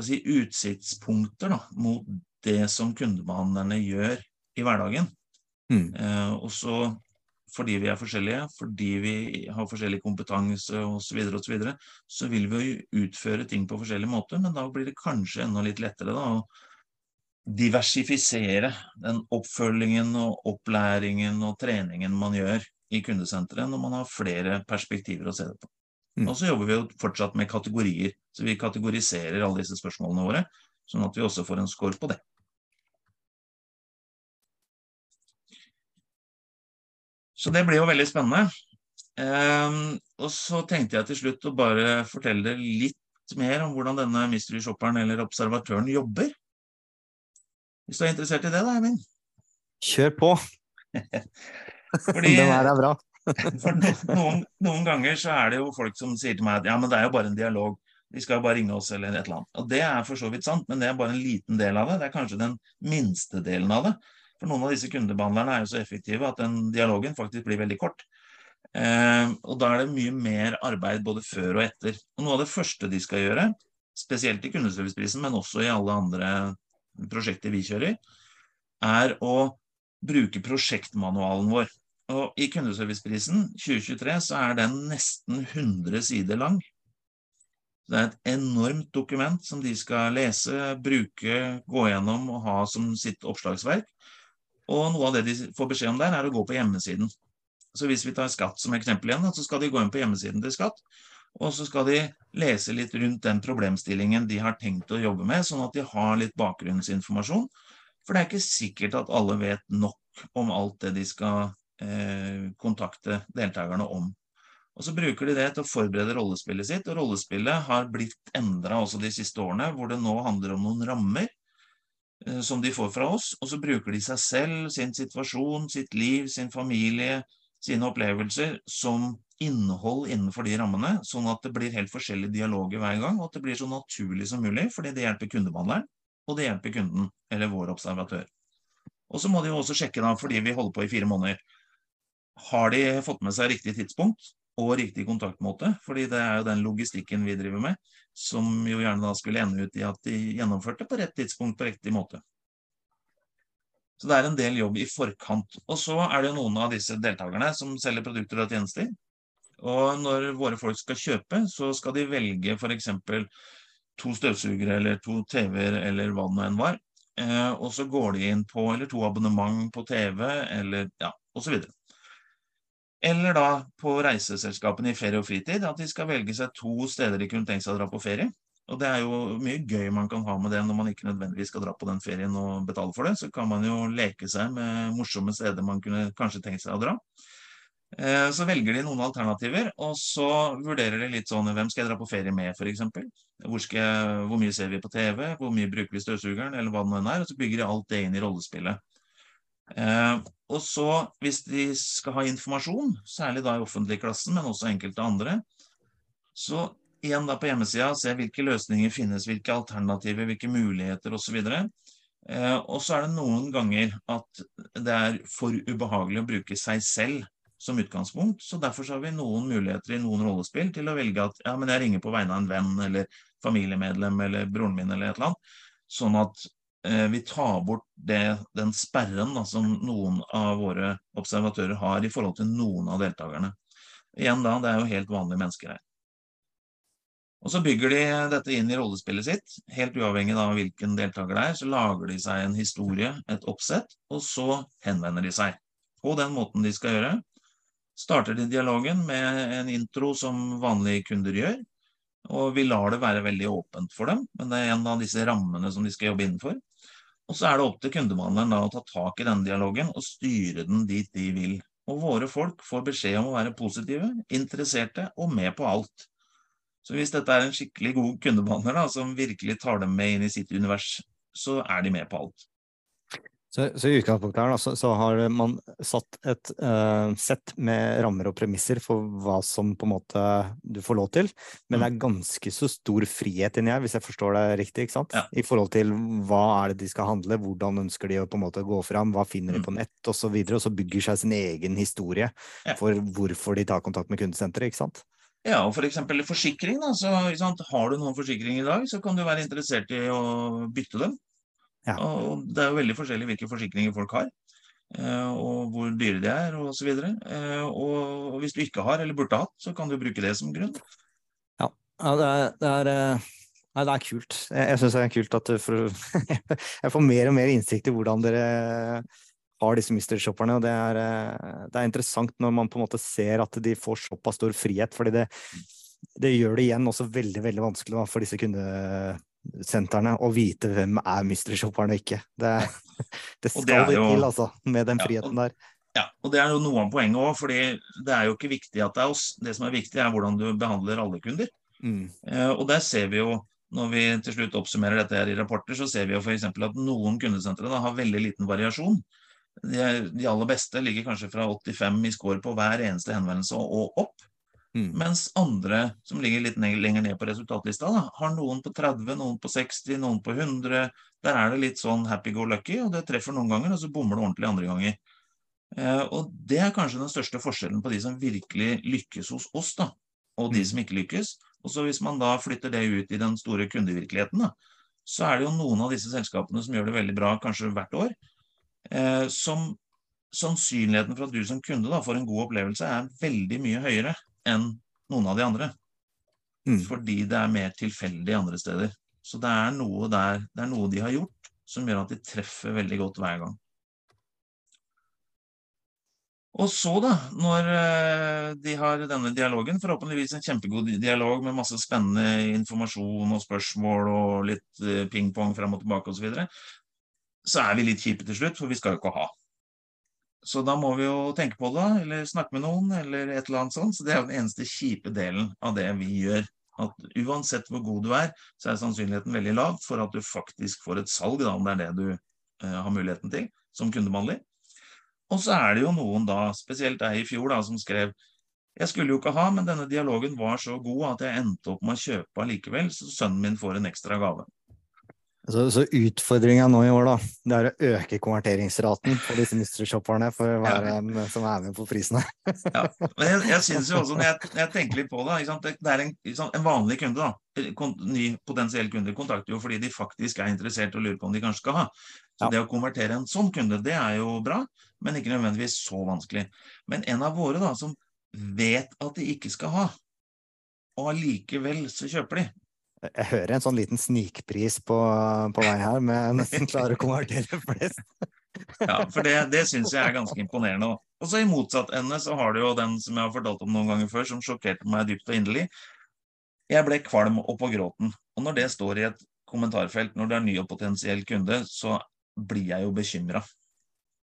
si, utsiktspunkter da, mot det som kundebehandlerne gjør i hverdagen. Mm. Eh, også fordi vi er forskjellige, fordi vi har forskjellig kompetanse osv., så, videre, og så, videre, så vil vi jo utføre ting på forskjellige måter, men da blir det kanskje enda litt lettere da, å diversifisere den oppfølgingen og opplæringen og treningen man gjør i kundesenteret når man har flere perspektiver å se det på. Mm. Og så jobber vi jo fortsatt med kategorier, så vi kategoriserer alle disse spørsmålene våre, sånn at vi også får en score på det. Så det blir jo veldig spennende. Um, og så tenkte jeg til slutt å bare fortelle litt mer om hvordan denne mystery shopperen eller observatøren jobber. Hvis du er interessert i det, da, Eivind? Kjør på! [LAUGHS] Fordi, Den her er bra. [LAUGHS] for noen, noen, ganger så er det jo folk som sier til meg at ja, men det er jo bare en dialog. De skal jo bare ringe oss eller et eller annet. Og det er for så vidt sant, men det er bare en liten del av det. Det er kanskje den minste delen av det. For noen av disse kundebehandlerne er jo så effektive at den dialogen faktisk blir veldig kort. Eh, og da er det mye mer arbeid både før og etter. Og noe av det første de skal gjøre, spesielt i kundeserviceprisen, men også i alle andre prosjekter vi kjører, er å bruke prosjektmanualen vår. Og i kundeserviceprisen 2023 så er den nesten 100 sider lang. Det er et enormt dokument som de skal lese, bruke, gå gjennom og ha som sitt oppslagsverk. Og noe av det de får beskjed om der, er å gå på hjemmesiden. Så hvis vi tar skatt som eksempel igjen, så skal de gå inn på hjemmesiden til skatt. Og så skal de lese litt rundt den problemstillingen de har tenkt å jobbe med, sånn at de har litt bakgrunnsinformasjon. For det er ikke sikkert at alle vet nok om alt det de skal eh, kontakte deltakerne om. Og Så bruker de det til å forberede rollespillet sitt, og rollespillet har blitt endra også de siste årene, hvor det nå handler om noen rammer som de får fra oss, og så bruker de seg selv, sin situasjon, sitt liv, sin familie, sine opplevelser som innhold innenfor de rammene, sånn at det blir helt forskjellige dialoger hver gang, og at det blir så naturlig som mulig, fordi det hjelper kundebehandleren, og det hjelper kunden, eller vår observatør. Og så må de jo også sjekke, da, fordi vi holder på i fire måneder, har de fått med seg riktig tidspunkt og riktig kontaktmåte? Fordi det er jo den logistikken vi driver med som jo gjerne da skulle ende ut i at de gjennomførte på rett tidspunkt på riktig måte. Så det er en del jobb i forkant. Og så er det jo noen av disse deltakerne som selger produkter og tjenester. Og når våre folk skal kjøpe, så skal de velge f.eks. to støvsugere eller to TV-er eller hva det nå enn var. Eh, og så går de inn på eller to abonnement på TV eller ja, osv. Eller da på reiseselskapene i ferie og fritid, at de skal velge seg to steder de kunne tenkt seg å dra på ferie. Og det er jo mye gøy man kan ha med det når man ikke nødvendigvis skal dra på den ferien og betale for det. Så kan man jo leke seg med morsomme steder man kunne kanskje tenkt seg å dra. Eh, så velger de noen alternativer, og så vurderer de litt sånn hvem skal jeg dra på ferie med, f.eks. Hvor, hvor mye ser vi på TV, hvor mye bruker vi støvsugeren, eller hva det nå er. Og så bygger de alt det inn i rollespillet. Eh, og så, hvis de skal ha informasjon, særlig da i offentlig klassen, men også enkelte andre, så igjen da på hjemmesida se hvilke løsninger finnes, hvilke alternativer, hvilke muligheter osv. Eh, og så er det noen ganger at det er for ubehagelig å bruke seg selv som utgangspunkt. Så derfor så har vi noen muligheter i noen rollespill til å velge at ja, men jeg ringer på vegne av en venn eller familiemedlem eller broren min eller et eller annet. Sånn at vi tar bort det, den sperren da, som noen av våre observatører har i forhold til noen av deltakerne. Igjen da, det er jo helt vanlige mennesker her. Og Så bygger de dette inn i rollespillet sitt. Helt uavhengig av hvilken deltaker det er, så lager de seg en historie, et oppsett, og så henvender de seg. På den måten de skal gjøre. Starter de dialogen med en intro som vanlige kunder gjør. Og vi lar det være veldig åpent for dem, men det er en av disse rammene som de skal jobbe innenfor. Og så er det opp til kundebehandleren å ta tak i denne dialogen og styre den dit de vil. Og våre folk får beskjed om å være positive, interesserte og med på alt. Så hvis dette er en skikkelig god kundebehandler da, som virkelig tar dem med inn i sitt univers, så er de med på alt. Så, så, i utgangspunktet her da, så, så, har man satt et uh, sett med rammer og premisser for hva som på en måte du får lov til, men det er mm. ganske så stor frihet inni her, hvis jeg forstår deg riktig, ikke sant? Ja. I forhold til hva er det de skal handle, hvordan ønsker de å på en måte gå fram, hva finner de mm. på nett osv., og, så og så bygger seg sin egen historie ja. for hvorfor de tar kontakt med kundesenteret, ikke sant? Ja, og f.eks. For forsikring. Da, så, har du noen forsikring i dag, så kan du være interessert i å bytte dem. Ja. Og det er jo veldig forskjellig hvilke forsikringer folk har. Eh, og hvor dyre de er osv. Og, så og hvis du ikke har eller burde hatt, så kan du bruke det som grunn. Ja, ja det, er, det, er, nei, det er kult. Jeg, jeg syns det er kult at for, [LAUGHS] jeg får mer og mer innsikt i hvordan dere har disse mystery-shopperne. Og det er, eh, det er, interessant når man på en måte ser at de får såpass stor frihet, fordi det, det gjør det igjen også veldig veldig vanskelig da, for disse kundesentrene og vite hvem er mystery shopperen og ikke. Det, [LAUGHS] det skal det jo, til, altså, med den friheten ja, og, der. Ja, og det er jo noe av poenget òg, fordi det er jo ikke viktig at det er oss. Det som er viktig, er hvordan du behandler alle kunder. Mm. Eh, og der ser vi jo når vi til slutt oppsummerer dette her i rapporter, så ser vi jo f.eks. at noen kundesentre da, har veldig liten variasjon. De, de, aller beste ligger kanskje fra 85 i score på hver eneste henvendelse og opp. Mm. Mens andre som ligger litt lenger ned på resultatlista, da, har noen på 30, noen på 60, noen på 100. Der er det litt sånn happy go lucky, og det treffer noen ganger, og så bommer det ordentlig andre ganger. Eh, og det er kanskje den største forskjellen på de som virkelig lykkes hos oss, da, og de mm. som ikke lykkes. Og så hvis man da flytter det ut i den store kundevirkeligheten, da, så er det jo noen av disse selskapene som gjør det veldig bra kanskje hvert år eh, som sannsynligheten for at du som kunde da, får en god opplevelse, er veldig mye høyere enn noen av de andre. Mm. Fordi det er mer tilfeldig andre steder. Så det er, noe der, det er noe de har gjort som gjør at de treffer veldig godt hver gang. Og så, da, når eh, de har denne dialogen, forhåpentligvis en kjempegod dialog med masse spennende informasjon og spørsmål og litt eh, ping-pong frem og tilbake osv., så, videre, så er vi litt kjipe til slutt, for vi skal jo ikke ha. Så da må vi jo tenke på det, eller snakke med noen, eller et eller annet sånt. Så det er jo den eneste kjipe delen av det vi gjør. At uansett hvor god du er, så er sannsynligheten veldig lav for at du faktisk får et salg, da, om det er det du eh, har muligheten til som kundebehandler. Og så er det jo noen da, spesielt deg i fjor, da, som skrev jeg skulle jo ikke ha, men denne dialogen var så god at jeg endte opp med å kjøpe allikevel, så sønnen min får en ekstra gave. Så, så utfordringa nå i år, da, det er å øke konverteringsraten på disse mystery-shopperne for hver ja. en som er med på prisene. ja, men jeg, jeg synes jo også, når jeg, når jeg, tenker litt på det, det, det er en, en, vanlig kunde, da, ny potensiell kunde, kontakter jo fordi de faktisk er interessert og lurer på om de kanskje skal ha. Så ja. det å konvertere en sånn kunde, det er jo bra, men ikke nødvendigvis så vanskelig. Men en av våre da, som vet at de ikke skal ha, og allikevel så kjøper de, jeg hører en sånn liten snikpris på, på vei her, med nesten klarer å konvertere flest. ja, for det, det syns jeg er ganske imponerende. Og så i motsatt ende så har du jo den som jeg har fortalt om noen ganger før, som sjokkerte meg dypt og inderlig. Jeg ble kvalm og på gråten. Og når det står i et kommentarfelt når det er ny og potensiell kunde, så blir jeg jo bekymra.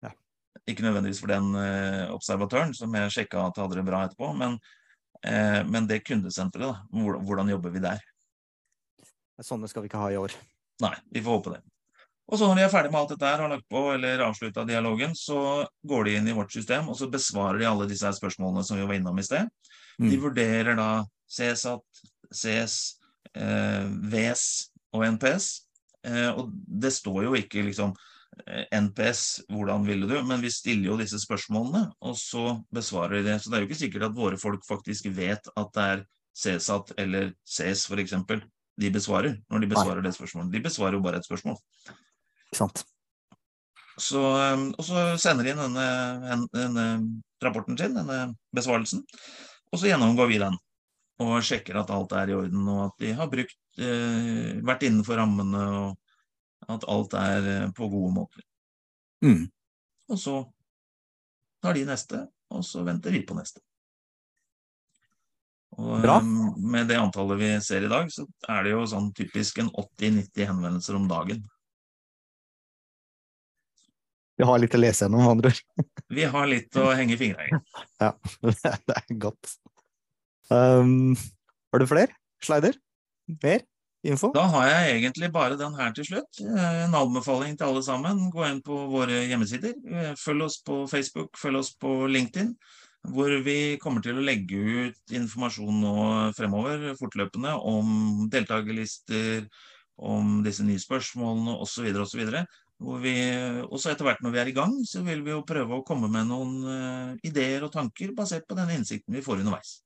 Ja. Ikke nødvendigvis for den eh, observatøren, som jeg sjekka at hadde det bra etterpå, men, eh, men det kundesenteret, da. Hvordan, hvordan jobber vi der? Sånne skal vi ikke ha i år. Nei, vi får håpe det. Og så når de er ferdig med alt dette her, har lagt på eller avslutta dialogen, så går de inn i vårt system, og så besvarer de alle disse spørsmålene som vi var innom i sted. Mm. De vurderer da CSAT, CS, eh, VS og NPS. Eh, og det står jo ikke liksom eh, NPS, hvordan ville du? Men vi stiller jo disse spørsmålene, og så besvarer de det. Så det er jo ikke sikkert at våre folk faktisk vet at det er CSAT eller CS, f.eks de besvarer når de besvarer Nei. det spørsmålet. De besvarer jo bare et spørsmål. Ikke sant. Så, um, og så sender de inn denne, denne, rapporten sin, denne besvarelsen, og så gjennomgår vi den. Og sjekker at alt er i orden, og at de har brukt, eh, vært innenfor rammene, og at alt er eh, på gode måter. Mm. Og så tar de neste, og så venter vi på neste. Og Bra. Um, med det antallet vi ser i dag, så er det jo sånn typisk en 80-90 henvendelser om dagen. Vi har litt å lese gjennom, andre [LAUGHS] vi har litt å henge fingra i. [LAUGHS] ja, [LAUGHS] det er godt. Um, har du flere slider? Mer info? Da har jeg egentlig bare den her til slutt. Eh, en anbefaling til alle sammen. Gå inn på våre hjemmesider. Eh, følg oss på Facebook, følg oss på LinkedIn hvor vi kommer til å legge ut informasjon nå fremover fortløpende om deltakerlister, om disse nye spørsmålene osv. osv. Hvor vi også etter hvert når vi er i gang, så vil vi jo prøve å komme med noen uh, ideer og tanker basert på den innsikten vi får underveis.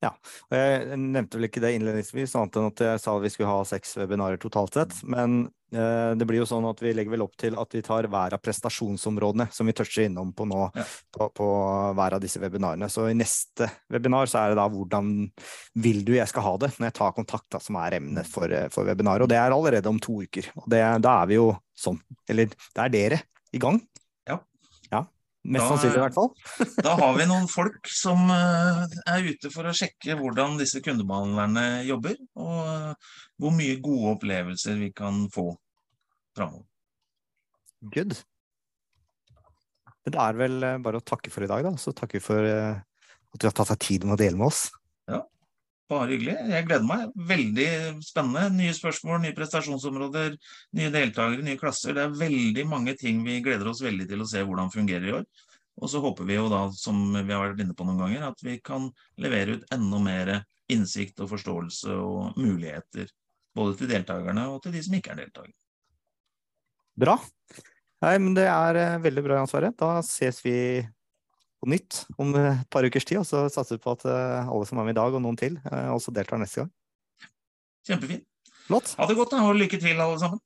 Ja. og Jeg nevnte vel ikke det innledningsvis, annet enn at jeg sa vi skulle ha seks webinarer totalt sett. Men eh, det blir jo sånn at vi legger vel opp til at vi tar hver av prestasjonsområdene som vi toucher innom på nå, Ja. på, på hver av disse webinarene. Så i neste webinar så er det da hvordan vil du jeg skal ha det når jeg tar kontakt, da, som er emnet for, eh, for webinaret. Og det er allerede om to uker. Og det, da er vi jo sånn, eller da er dere i gang. Ja. Ja, Mest Da- sannsynlig i hvert fall. [LAUGHS] Da har vi noen folk som eh, er ute for å sjekke hvordan disse kundebehandlerne jobber, og eh, hvor mye gode opplevelser vi kan få framover. Good. Men det er vel eh, bare å takke for i dag, da. Så takker vi for at du har tatt deg tid med å dele med oss. Bare hyggelig. Jeg gleder meg. Veldig spennende. Nye spørsmål, nye prestasjonsområder, nye deltakere, nye klasser. Det er veldig mange ting vi gleder oss veldig til å se hvordan fungerer i år. Og så håper vi jo da, som vi har vært inne på noen ganger, at vi kan levere ut enda mer innsikt og forståelse og muligheter. Både til deltakerne og til de som ikke er deltakere. Bra. Nei, men det er eh, veldig bra, Jan Sverre. Da ses vi på nytt om et par ukers tid, og så satser vi på at eh, alle som er med i dag, og noen til, eh, også deltar neste gang. Kjempefint. Flott. Ha det godt, da, og lykke til, alle sammen.